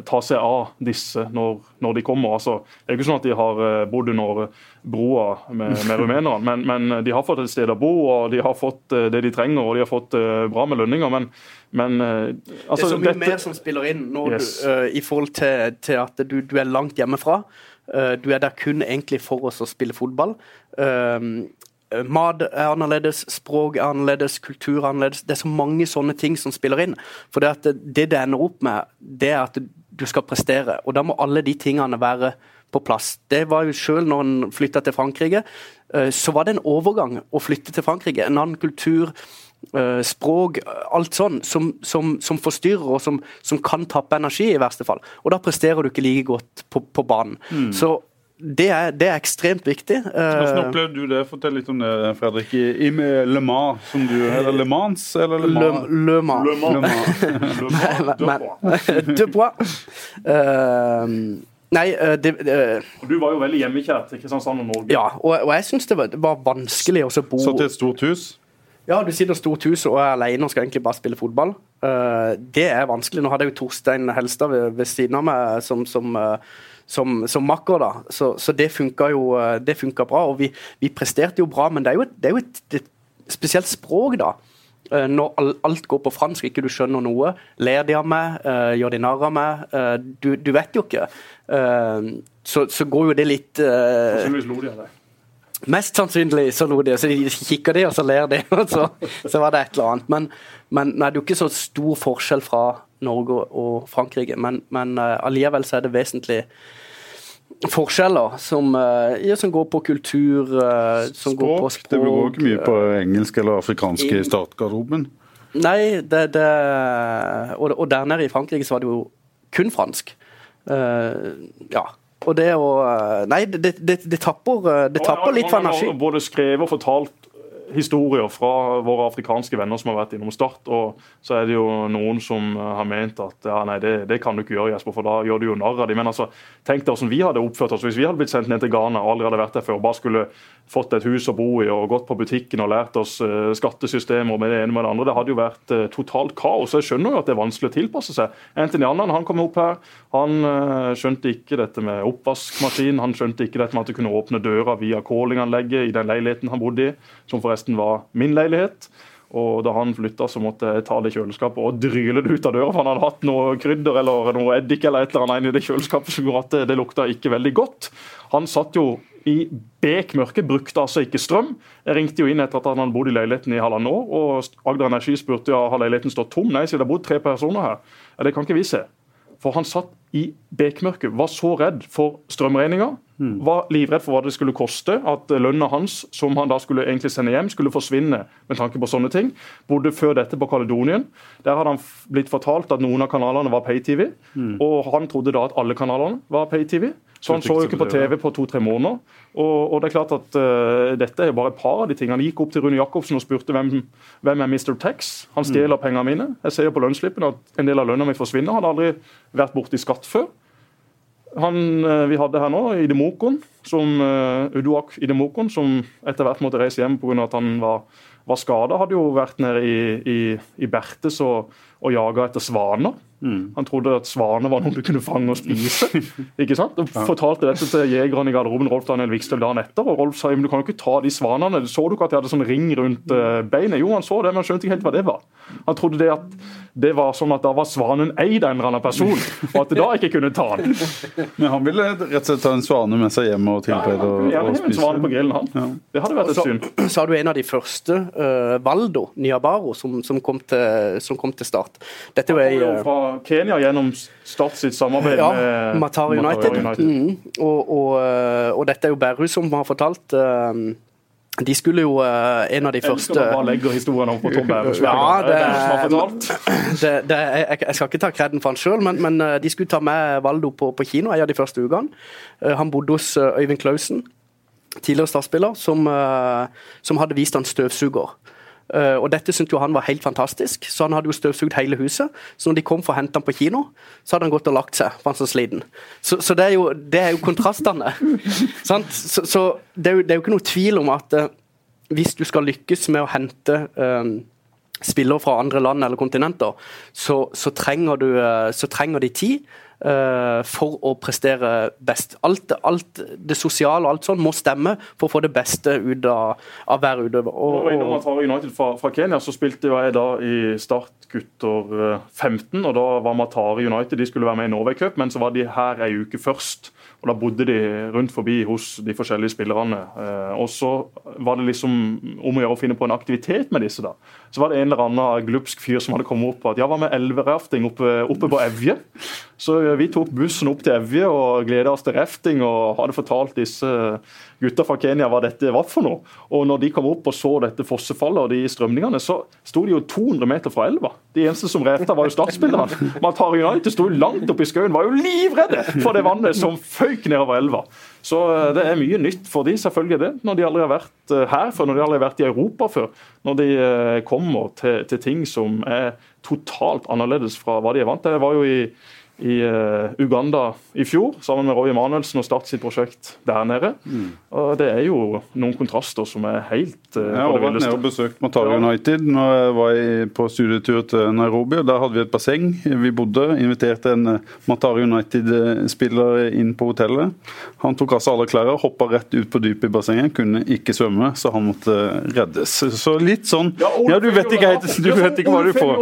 ta seg av disse når, når de kommer. Altså, det er ikke sånn at de har bodd under broa med, med rumenerne, men, men, de har fått et sted å bo, og de har fått det de trenger, og de har fått bra med lønninger. men men uh, altså, Det er så mye dette... mer som spiller inn yes. du, uh, i forhold til, til at du, du, er langt hjemmefra. Uh, du er der kun egentlig for oss å spille fotball. Mat er annerledes, språk er annerledes, kultur er annerledes. Det er så mange sånne ting som spiller inn. For det, at det det ender opp med, det er at du skal prestere. Og da må alle de tingene være på plass. Det var jo selv når han flytta til Frankrike, så var det en overgang å flytte til Frankrike. En annen kultur Uh, språk, alt sånn, som, som, som forstyrrer og som, som, kan tappe energi, i verste fall. Og da presterer du ikke like godt på, på banen. Mm. Så det er, det er, ekstremt viktig. Hvordan eh, opplevde du det? Fortell litt om det, Fredrik. I, Le Mans, som du Eller Le Mans? Eller Le Mans? Le, Mans. Le Mans. De Bois. Uh, nei, det, uh, Du var jo veldig hjemmekjær til Kristiansand og Norge. Ja, og, og jeg syns det, det, var vanskelig å bo Satt i et stort hus? Ja, du sitter i stort hus og er alene og skal egentlig bare spille fotball. Uh, det er vanskelig. Nå hadde jeg jo Torstein Helstad ved, ved siden av meg som, som, uh, som, som makker, da. Så, så det funka jo uh, det bra. Og vi, vi, presterte jo bra, men det er jo et, det er jo et, et spesielt språk, da. Når alt går på fransk, ikke du skjønner noe. Ler de av meg? Gjør de narr av meg? Du, du, vet jo ikke. Så, så, går jo det litt Sannsynligvis lo de av deg. Mest sannsynlig så lo de, så de kikker de, og så ler de, og så, så var det et eller annet. Men, men nei, det er jo ikke så stor forskjell fra Norge og Frankrike, men, men allikevel så er det vesentlig forskjeller som, uh, ja, som går på kultur, uh, som språk, går på språk. Det går ikke mye på engelsk eller afrikansk i startgarderoben? Nei, det, det og, og, der nede i Frankrike så var det jo kun fransk. ja, og det å eh, Nei, det, det, det tapper, eh, det tapper litt for energi. Både skrevet og fortalt eh, historier fra våre afrikanske venner som har vært innom Start. Og så er det jo noen som har ment at ja, nei, det, det kan du ikke gjøre, Jesper, for da gjør du jo narr av dem. Men altså, tenk deg hvordan vi hadde oppført oss hvis vi hadde blitt sendt ned til Ghana og aldri hadde vært der før. og bare skulle fått et hus å bo i og gått på butikken og lært oss uh, skattesystemer med det ene med det andre. Det hadde jo vært uh, totalt kaos. Jeg skjønner jo at det er vanskelig å tilpasse seg. Anthony Annan han kom opp her. Han skjønte ikke dette med oppvaskmaskin. Han skjønte ikke dette med at du kunne åpne døra via callinganlegget i den leiligheten han bodde i, som forresten var min leilighet. Og da han flytta, så måtte jeg ta det kjøleskapet og dryle det ut av døra. For han hadde hatt noe krydder eller noe eddik eller et eller annet i det kjøleskapet som gjorde at det, det lukta ikke veldig godt. Han satt jo i bekmørket, brukte altså ikke strøm. Jeg ringte jo inn etter at han hadde bodd i leiligheten i halvannet år, og Agder Energi spurte ja, har leiligheten stått tom. Nei, sier det har bodd tre personer her. Ja, det kan ikke vi se. For han satt i bekmørket, var så redd for strømregninga. Mm. Var livredd for hva det skulle koste, at lønna hans, som han da skulle egentlig sende hjem, skulle forsvinne med tanke på sånne ting. Bodde før dette på Kaledonien. Der hadde han blitt fortalt at noen av kanalene var pay-TV. Mm. Og han trodde da at alle kanalene var pay-TV. Så han så jo ikke på TV på to-tre måneder. Og, og, det er klart at uh, Dette er bare et par av de tingene. Han gikk opp til Rune Jacobsen og spurte hvem, hvem er Mr. Tex. Han mm. stjeler mm. pengene mine. Jeg ser jo på lønnsslippen at en del av lønna mi forsvinner. Han har aldri vært borti skatt før. Han uh, vi hadde her nå, Idemokon, som uh, Uduak Idemokon, som etter hvert måtte reise hjem pga. at han var, var skada, hadde jo vært nede i, i, i Bertes og, og jaga etter svaner. Mm. Han trodde at svaner var noe du kunne fange og spise. ikke sant? Og Fortalte dette til jegeren i garderoben Rolf Daniel Vikstøl dagen etter. og Rolf sa men du kan jo ikke ta de svanene. Så du ikke at de hadde sånn ring rundt uh, beinet? Jo, han så det, men han skjønte ikke helt hva det var. Han trodde det at det var sånn at da var svanen eid av en eller annen person, og at det da ikke kunne ta den. Men han ville rett og slett ta en svane med seg hjem og tilberede ja, ja, og, og spise? En svane på grillen, han. Ja. Det hadde vært et synd. Så har du en av de første, uh, Valdo Niabaro, som, som, kom til, som, kom til, start. Dette var ei Kenya gjennom Start sitt samarbeid ja, med Matari United. United. Mm. Og, og, eh, og, dette er jo Berru som har fortalt. Um, de skulle jo uh, en av de jeg første Jeg bare legger historien om på Tom Berus. ja, det, det, det, jeg, skal ikke ta kreden for han sjøl, men, men, de skulle ta med Valdo på, på kino en av de første ukene. Han bodde hos Øyvind Klausen, tidligere startspiller, som, som hadde vist han støvsuger. Uh, og Dette syntes jo han var helt fantastisk, så han hadde jo støvsugd hele huset. Så når de kom for å hente han på kino, så hadde han gått og lagt seg, for han så sliten. Så, så det, er jo, det, er jo, kontrastene. så, så det, er jo, det, er jo, ikke noe tvil om at uh, hvis du skal lykkes med å hente uh, spillere fra andre land eller kontinenter, så, så, trenger, du, så trenger de tid. Uh, for å prestere best. Alt, alt, det sosiale og alt sånt må stemme for å få det beste ut av, av hver utøver. Og, og, og United fra, fra, Kenya så spilte jeg da i Start gutter 15, og da var Matari United de skulle være med i Norway Cup, men så var de her ei uke først. Og Da bodde de rundt forbi hos de forskjellige spillerne. Uh, og Så var det liksom om å gjøre å finne på en aktivitet med disse. da. Så var det en eller annen glupsk fyr som hadde kommet opp at ja, hva med elverafting oppe, oppe på Evje? Så vi tok bussen opp til Evje og gleda oss til rafting og hadde fortalt disse gutta fra Kenya hva dette var for noe. Og når de kom opp og så dette fossefallet og de strømningene, så sto de jo 200 meter fra elva. De eneste som revta, var jo startspillerne. Matar United sto langt oppe i skauen, var jo livredde for det vannet som føyk nedover elva. Så eh, det er mye nytt for de, selvfølgelig det, når de aldri har vært eh, her før, når de aldri har vært i Europa før. Når de eh, kommer til, til ting som er totalt annerledes fra hva de er vant til. Jeg var jo i i Uganda i fjor, sammen med Roy Emanuelsen og Start sitt prosjekt der nede. Mm. Og Det er jo noen kontraster som er helt uh, Jeg har vært nede og besøkt Matari. United når jeg var i, på studietur til Nairobi. og Der hadde vi et basseng. Vi bodde, inviterte en uh, Matari United-spiller inn på hotellet. Han tok av seg alle klærne, hoppa rett ut på dypet i bassenget, kunne ikke svømme, så han måtte reddes. Så litt sånn Ja, ja du vet ikke, helt, du vet ikke hva du får.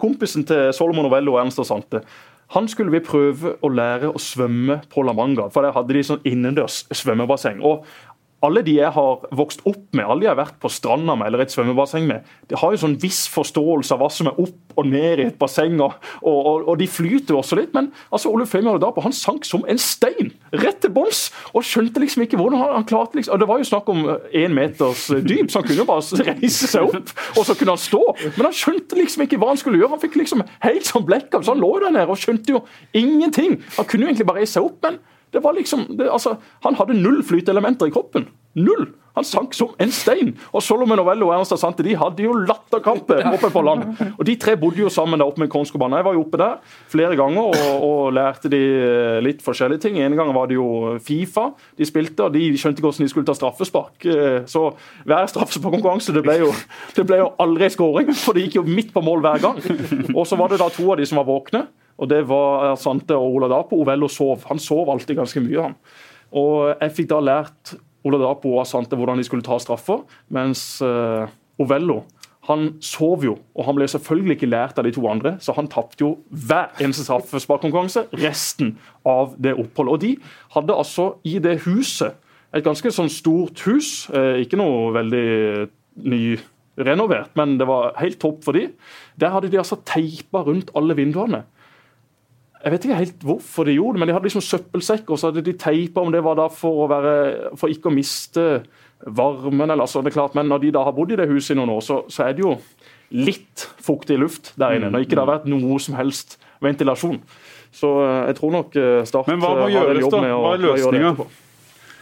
Kompisen til Solomon og Ernst og Sante. Han skulle vi prøve å lære å svømme på La Manga, for der hadde de sånn innendørs svømmebasseng. Og alle de jeg har vokst opp med, alle de jeg har vært på stranda med eller et svømmebasseng med, de har jo sånn viss forståelse av hva som er opp og ned i et basseng, og, og, og de flyter jo også litt. Men altså, Ole Femi Dapo han sank som en stein, rett til bunns, og skjønte liksom ikke hvordan han, klarte liksom, og Det var jo snakk om én meters dyp, så han kunne jo bare reise seg opp, og så kunne han stå. Men han skjønte liksom ikke hva han skulle gjøre. Han fikk liksom helt sånn blekk av, så han lå der nede og skjønte jo ingenting. Han kunne jo egentlig bare reise seg opp, men det var liksom, det, altså, Han hadde null flyteelementer i kroppen. Null! Han sank som en stein. Og Solomon Novello og Ernst Asante de hadde jo latterkamper oppe på land. Og De tre bodde jo sammen der oppe med Kongsgårdbanen. Jeg var jo oppe der flere ganger og, og, lærte de eh, litt forskjellige ting. En gang var det jo Fifa de spilte, og de skjønte ikke hvordan de skulle ta straffespark. Eh, så hver straffesparkkonkurranse det det ble jo aldri skåring, for det gikk jo midt på mål hver gang. Og så var det da to av de som var våkne. Og det var Svante og Ola Dapo. Ovello sov. Han sov alltid ganske mye, han. Og jeg fikk da lært Ola Dapo og Svante hvordan de skulle ta straffer, mens uh, Ovello han sov jo, og han ble selvfølgelig ikke lært av de to andre, så han tapte jo hver eneste straffesparkkonkurranse resten av det oppholdet. Og de hadde altså i det huset, et ganske sånn stort hus, eh, ikke noe veldig nyrenovert, men det var helt topp for de. Der hadde de altså teipa rundt alle vinduene. Jeg vet ikke helt hvorfor de gjorde det, men de hadde liksom søppelsekker, og så hadde de teipa om det var da for, å være, for ikke å miste varmen. eller altså det er klart, Men når de da har bodd i det huset i noen år, så, så er det jo litt fuktig luft der inne. Når ikke det har vært noe som helst ventilasjon. Så eh, jeg tror nok eh, Start Men hva må gjøres, da? Hva er løsninga?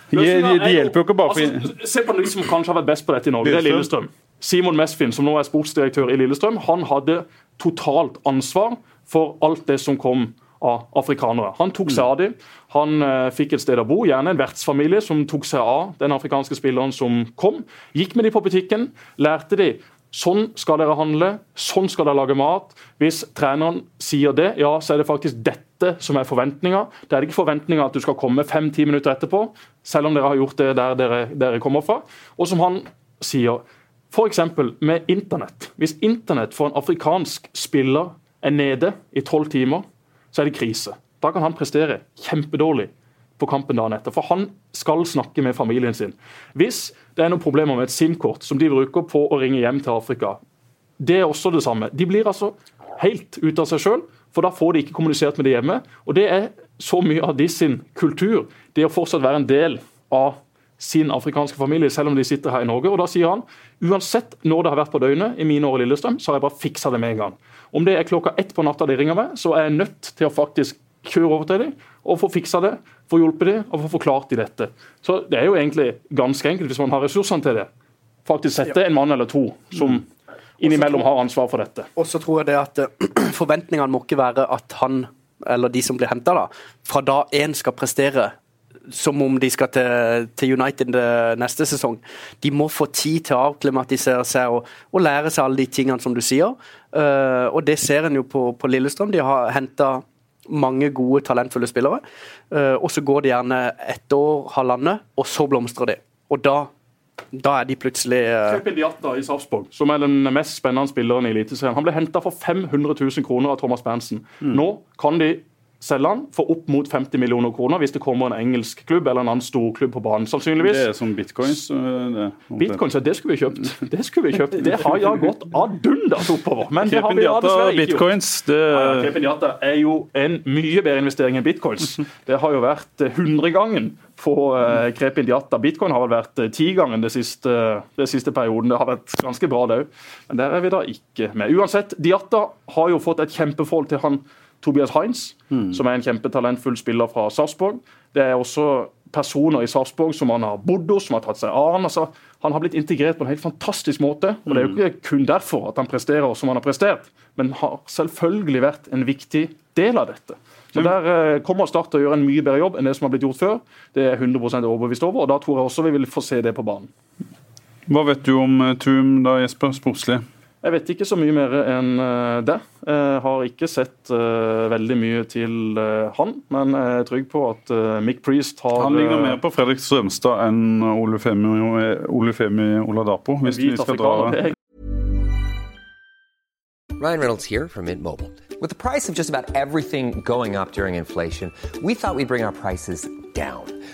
De, de, de, hjelper jo ikke bare for altså, Se på de som kanskje har vært best på dette i Norge. Det er Lillestrøm. Simon Mesfin, som nå er sportsdirektør i Lillestrøm, han hadde totalt ansvar for alt det som kom av afrikanere. Han tok seg av dem. Han eh, fikk et sted å bo, gjerne en vertsfamilie som tok seg av den afrikanske spilleren som kom. Gikk med dem på butikken, lærte de Sånn skal dere handle, sånn skal dere lage mat. Hvis treneren sier det, ja, så er det faktisk dette som er forventninga. Det er ikke forventninga at du skal komme fem-ti minutter etterpå, selv om dere har gjort det der dere, dere kommer fra. Og som han sier, f.eks. med internett. Hvis internett for en afrikansk spiller er nede i tolv timer, så er det krise. Da kan han prestere kjempedårlig på kampen dagen etter. For han skal snakke med familien sin. Hvis det er noen problemer med et SIM-kort som de bruker på å ringe hjem til Afrika, det er også det samme. De blir altså helt ute av seg sjøl, for da får de ikke kommunisert med det hjemme. Og det er så mye av de sin kultur, det å fortsatt være en del av sin afrikanske familie, selv om de sitter her i Norge. Og da sier han uansett når det har vært på døgnet i mine år i Lillestrøm, så har jeg bare fiksa det med en gang. Om det er klokka ett på natta de ringer meg, så er jeg nødt til å faktisk kjøre over til dem og få fiksa det, få hjulpet dem og få forklart dem dette. Så Det er jo egentlig ganske enkelt hvis man har ressursene til det. Faktisk sette en mann eller to som innimellom har ansvar for dette. Og så tror jeg det at uh, Forventningene må ikke være at han eller de som blir henta, fra da én skal prestere som om de skal til, til, United neste sesong. De må få tid til å avklimatisere seg og, og lære seg alle de tingene som du sier. Uh, og det ser en jo på, på Lillestrøm. De har henta mange gode, talentfulle spillere. Uh, og så går det gjerne ett år, halvannet, og så blomstrer de. Og da da er de plutselig uh... Diatta i Sarpsborg, som er den mest spennende spilleren i Eliteserien. Han ble henta for 500 000 kroner av Thomas Berntsen. Mm. Nå kan de selge han for opp mot 50 millioner kroner hvis det kommer en engelsk klubb eller en annen storklubb på banen. sannsynligvis. Det er som bitcoins? Det, bitcoins, ja, det skulle vi kjøpt. Det skulle vi kjøpt. Det har ja gått adundas oppover. Men det har vi ja dessverre ikke bitcoins, det... ja, er jo en mye bedre investering enn bitcoins. Det har jo vært hundregangen på uh, Krepin Diata. Bitcoin har vel vært uh, tigangen den siste, det siste perioden. Det har vært ganske bra, det òg. Men der er vi da ikke med. Uansett, Diata har jo fått et kjempeforhold til han Tobias Heinz, mm. som er en kjempetalentfull spiller fra Sarpsborg. Det er også personer i Sarpsborg som han har bodd hos, som har tatt seg av han. Altså, han har blitt integrert på en helt fantastisk måte. og Det er jo hmm. ikke kun derfor at han presterer som han har prestert, men har selvfølgelig vært en viktig del av dette. Så Der eh, kommer Start til å gjøre en mye bedre jobb enn det som har blitt gjort før. Det er 100% overbevist over, og da tror jeg også vi vil få se det på banen. Hva vet du om eh, Tum da, Jesper, sportslig? Jeg vet ikke så mye mer enn eh, det. Jeg har ikke sett uh, veldig mye til uh, han, men jeg er trygg på at uh, Mick Priest har Han ligner mer på Fredrik Strømstad enn Olufemi Oladapo, hvis vi skal dra Ryan Reynolds here from Mint Mobile. With the price of just about everything going up during inflation, we thought we'd bring our prices down.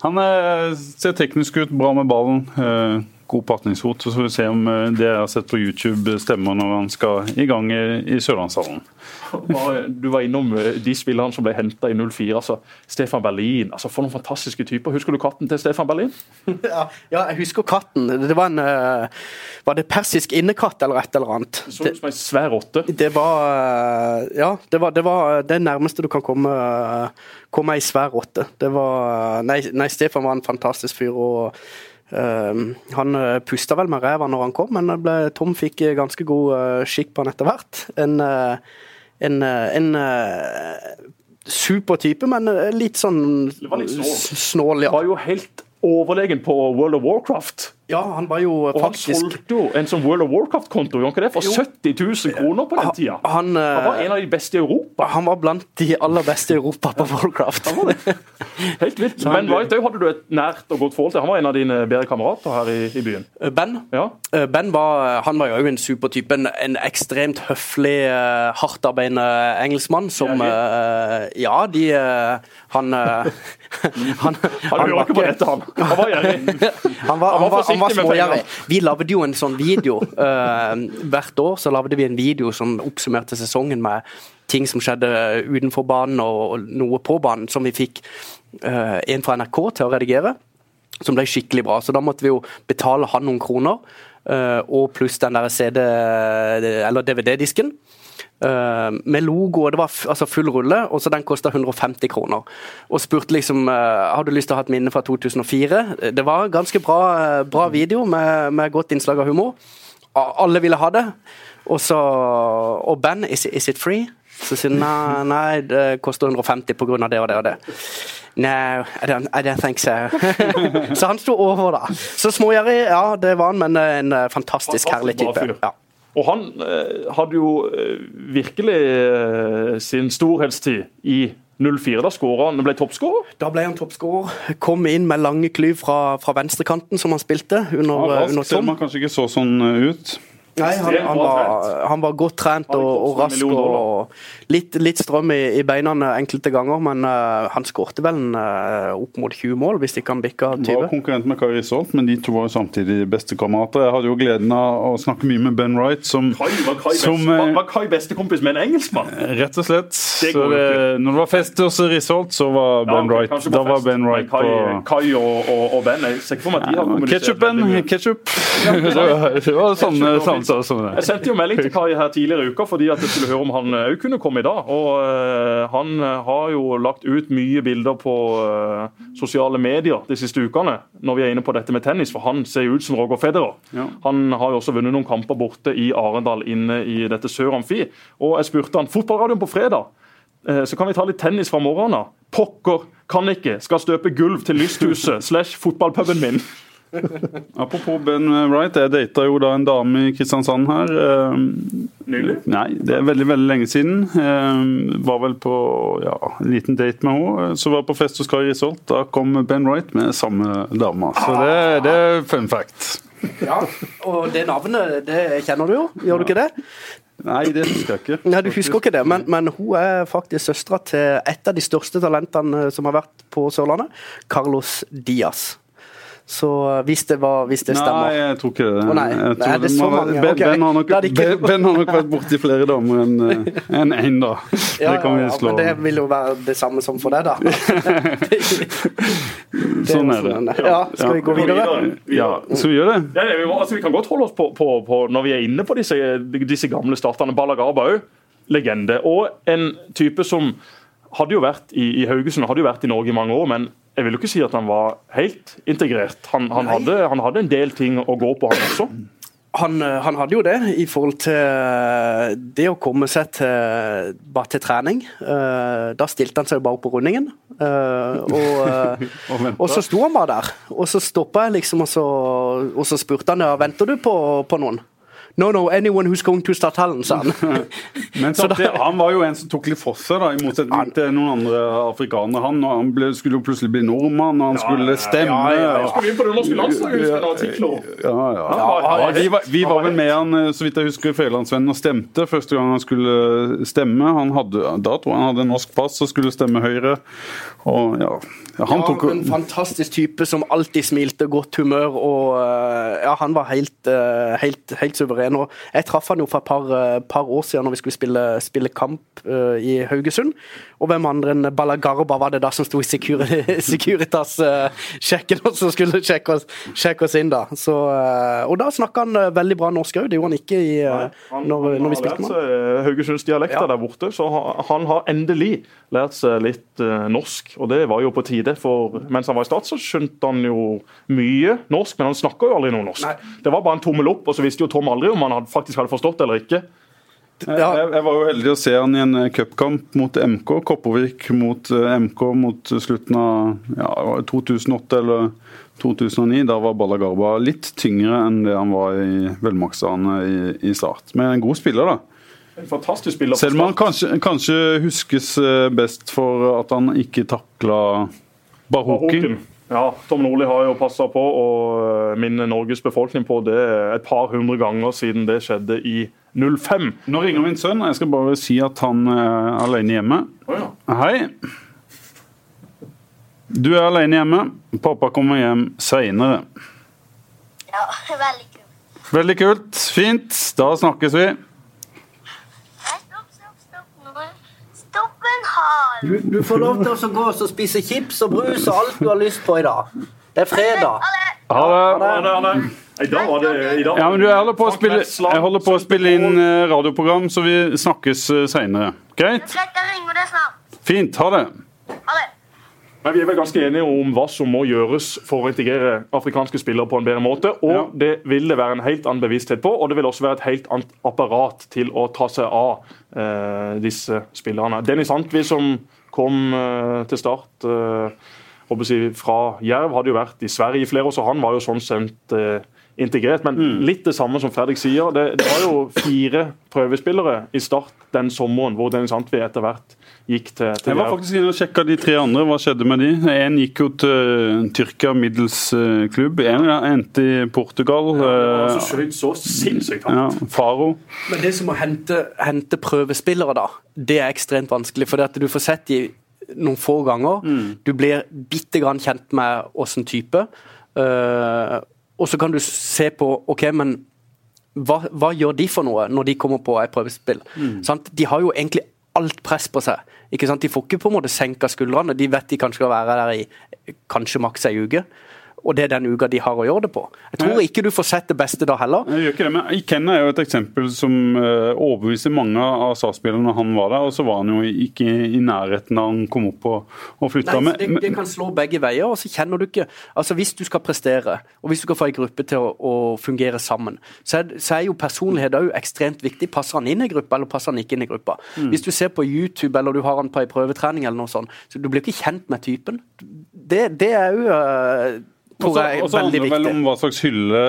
Han er, ser teknisk ut, bra med ballen. Eh, god patningsfot. Så får vi se om eh, det jeg har sett på YouTube stemmer når han skal i gang i, i Du var innom eh, de spillerne som ble henta i 04. altså Stefan Berlin. altså For noen fantastiske typer. Husker du katten til Stefan Berlin? Ja, ja jeg husker katten. Det var en uh, Var det persisk innekatt eller et eller annet? Så ut som en svær rotte. Det var uh, Ja, det var, det var, det nærmeste du kan komme, komme ei svær rotte. Det var nei, nei, Stefan var en fantastisk fyr. og Uh, han pusta vel med ræva når han kom, men ble, Tom fikk ganske god uh, skikk på han etter hvert. En, uh, en, en super type, men litt sånn, litt snål. snål ja. Var jo helt overlegen på World of Warcraft. Ja, han var jo og faktisk Han solgte jo en sånn World of Warcraft-konto gjorde det for Jo. 70 000 kroner på den tida. Han, Han var eh, en av de beste i Europa. han var blant de aller beste i Europa på Warcraft. Helt vilt. Men Ben Wright òg hadde du et nært og godt forhold til. Han var en av dine bedre kamerater her i, i byen. Ben Ja. Eh, Ben var, han var jo en supertype. En, en ekstremt høflig, eh, hardtarbeidende engelskmann som eh, Ja, de eh, Han han, Han, Han var ikke på dette, han. Han var gjerrig. Han var, han var, han var smågjerrig. Vi lagde jo en sånn video. uh, hvert år så lagde vi en video som oppsummerte sesongen med ting som skjedde utenfor banen og noe på banen, som vi fikk uh, en fra NRK til å redigere. Som ble skikkelig bra. Så da måtte vi jo betale han noen kroner. Uh, og pluss den der CD- eller DVD-disken. Eh, med logo, og det var altså full rulle, og så den kosta 150 kroner. Og spurte liksom eh, har du lyst til å ha et minne fra 2004. Det var ganske bra, eh, bra video med, med godt innslag av humor. Alle ville ha det. Og så Og Ben, is, is it free? Så sier han nei, nei, det koster 150 på grunn av det og det og det. No, I don't, I don't think so. så han sto over, da. Så smågjerrig, ja, det var han, men en fantastisk Fantastisk herlig type. Ja. Og han eh, hadde jo eh, virkelig eh, sin storhetstid i 04. Da skåra han, ble toppskårer. Da ble han toppskårer. Kom inn med lange klyv fra, fra venstrekanten, som han spilte under, Ja, under rask, selv Tom. om han kanskje ikke så sånn ut. Nei, han, han, var, han var godt trent og, og rask. og Litt, litt strøm i, i beina enkelte ganger, men uh, han skårte vel en, uh, opp mot 20 mål, hvis ikke han bikka Var konkurrent med Kari Risholt, men de to var jo samtidig bestekamerater. Jeg hadde jo gleden av å snakke mye med Ben Wright, som, Kai var Kai, som best, var, eh, Kai bestekompis med en engelskmann. Rett og slett. Det Så det, når det var fest hos Risholt, så var Ben ja, Wright Da var Ben Wright Kai, på Kai og, og, og Ben Jeg ser ikke for meg at de har kommunisert Ketchup-Ben. ketchup. Det var, det var samme sånn. Jeg sendte jo melding til Kai her tidligere i uka fordi at jeg skulle høre om han òg kunne komme i dag. Og uh, Han eh, har jo lagt ut mye bilder på uh, sosiale medier de siste ukene når vi er inne på dette med tennis, for han ser jo ut som Roger Federer. Ja. Han har jo også vunnet noen kamper borte i Arendal inne i dette Sør Amfi. Og jeg spurte han fotballradioen på fredag. eh, Så kan vi ta litt tennis fra morgenen av. Pokker, kan ikke. Skal støpe gulv til lysthuset slash fotballpuben min. Apropos Ben Wright, jeg data jo da en dame i Kristiansand her. eh, Nylig. Nei, det er veldig veldig lenge siden. Eh, var vel på ja, en liten date med henne. Så var jeg på fest hos Kari Risholt. Da kom Ben Wright med samme dame. Så det, det er fun fact. Ja, og det navnet det kjenner du jo, gjør du ikke det? Nei, det husker jeg ikke. Nei, du husker ikke det, men, men hun er faktisk søstera til et av de største talentene som har vært på Sørlandet, Carlos Diaz. Så hvis det, var, hvis det stemmer Nei, jeg tror ikke det. Oh, nei. Jeg tror Nei, det så mange. Ben, okay. ben, har nok, ben, ben har nok vært borti flere damer enn eh, enn en, da. Ja, det kan vi slå. ja, men det vil jo være det samme som for deg, da. Det Sånn er det. Ja, skal vi gå videre? Ja, skal vi gjøre det? Ja, vi, må, altså, vi kan godt holde oss på, på, på når vi er inne på disse, disse gamle starterne. Balagaba òg, legende. Og en type som hadde jo vært i, i Haugesund hadde jo vært i Norge i mange år, men jeg vil jo ikke si at han var helt integrert. Han, han, hadde, han hadde en del ting å gå på, han også. Han, eh, han hadde jo det i forhold til eh, det å komme seg til, bare til trening. Eh, Da stilte han seg bare på rundingen. Og, Og og så sto han bare der. Og så stoppa jeg liksom, og så, og så spurte han ja, venter du på, på noen. No, no, anyone who's going to Stadhallen, sa han. Men Så da- det, han var jo en som tok litt for seg, da, i motsetning til noen andre afrikanere. Han, han ble, skulle jo plutselig bli nordmann, og han skulle stemme. ja, ja, ja. Skulle inn på det norske landslaget, husker jeg, vi, var, vel med han, eh, så vidt jeg husker, Fedrelandsvennen og stemte første gang han skulle stemme. Han hadde, da tror jeg han hadde norsk pass og skulle stemme Høyre. Og ja, ja han tok Ja, en fantastisk type som alltid smilte, godt humør og eh, Ja, han var helt, eh, helt, helt suveren. Og jeg traff han jo for et par, eh, par år siden når vi skulle spille, spille kamp uh, i Haugesund. Og hvem andre enn Balagarba var det da som sto i Securitas-sjekken og som skulle sjekke oss, sjekke oss inn, da. Så, uh, og da snakka han veldig bra norsk òg. Det gjorde han ikke i, eh, Han, når, han når vi spilte med han. seg Haugesundsdialekter Ja. der borte, så han, har endelig lært seg litt norsk. Og det var jo på tide, for mens han var i stat så skjønte han jo mye norsk, men han snakka jo aldri noe norsk. Nei. Det var bare en tommel opp, og så visste jo Tom aldri om han faktisk hadde forstått det eller ikke. Jeg, jeg var jo heldig å se han i en eh, cupkamp mot MK. Kopervik mot eh, MK mot slutten av ja, 2008 eller 2009. Da var Balagarba litt tyngre enn det han var i velmaktsdagene i, i Start. Men en god spiller, da. En fantastisk spiller. Selv om han kanskje, kanskje huskes eh, best for at han ikke takla Bahoken. Bahoken. Ja, Tom Nordli har jo passa på å eh, minne Norges befolkning på det et par hundre ganger siden det skjedde i 05. Nå ringer min sønn, jeg skal bare si at han er alene hjemme. Oh, ja. Hei. Du er alene hjemme. Pappa kommer hjem seinere. Ja, veldig kult. Veldig kult. Fint. Da snakkes vi. Du, du får lov til å gå og spise chips og brus og alt du har lyst på i dag. Det er fredag. Ha det. I dag var det i dag. Ja, men du, jeg holder på å spille, jeg holder på å spille inn eh, radioprogram, så vi snakkes seinere. Greit? Fint. Ha det. Men Vi er vel ganske enige om hva som må gjøres for å integrere afrikanske spillere på en bedre måte. Og Ja. det vil det være en helt annen bevissthet på, og det vil også være et helt annet apparat til å ta seg av eh, disse spillerne. Dennis Antvi som kom eh, til start eh, fra Jerv, hadde jo vært i Sverige i flere år, så han var jo sånn sendt eh, integrert. Men Mm. litt det samme som Fredrik sier. Det, det var jo fire prøvespillere i Start den sommeren hvor Dennis Antvi etter hvert gikk til, til Jeg var faktisk inne og sjekka de tre andre. Hva skjedde med de? En gikk jo til Tyrkia middels klubb. Én En endte i Portugal. Han eh, skjøt så sinnssykt Ja. Faro. Men det som å hente, hente prøvespillere, da, det er ekstremt vanskelig. For at du får sett de noen få ganger. Du blir bitte grann kjent med åssen type. Eh, og så kan du se på OK, men hva, hva gjør de for noe når de kommer på et prøvespill? Sant? De har jo egentlig alt press på seg. Ikke sant? De får ikke på en måte senka skuldrene. De vet de kanskje skal være der i kanskje maks ei uke. Og det er den uka de har å gjøre det på. Jeg tror ikke du får sett det beste da heller. Jeg gjør ikke det, men Ikenna er jo et eksempel som eh, overbeviser mange av SAS-spillerne når han var der. Og så var han jo ikke i nærheten da han kom opp og, og flytta. Nei, det, det kan slå begge veier, og så kjenner du ikke Altså Hvis du skal prestere, og hvis du skal få en gruppe til å, å fungere sammen, så er, så er jo personlighet òg ekstremt viktig. Passer han inn i gruppa, eller passer han ikke inn i gruppa? Mm. Hvis du ser på YouTube, eller du har han på ei prøvetrening, eller noe sånt, så du blir ikke kjent med typen. Det, det er jo uh, tror jeg er også veldig handler det vel om hva slags hylle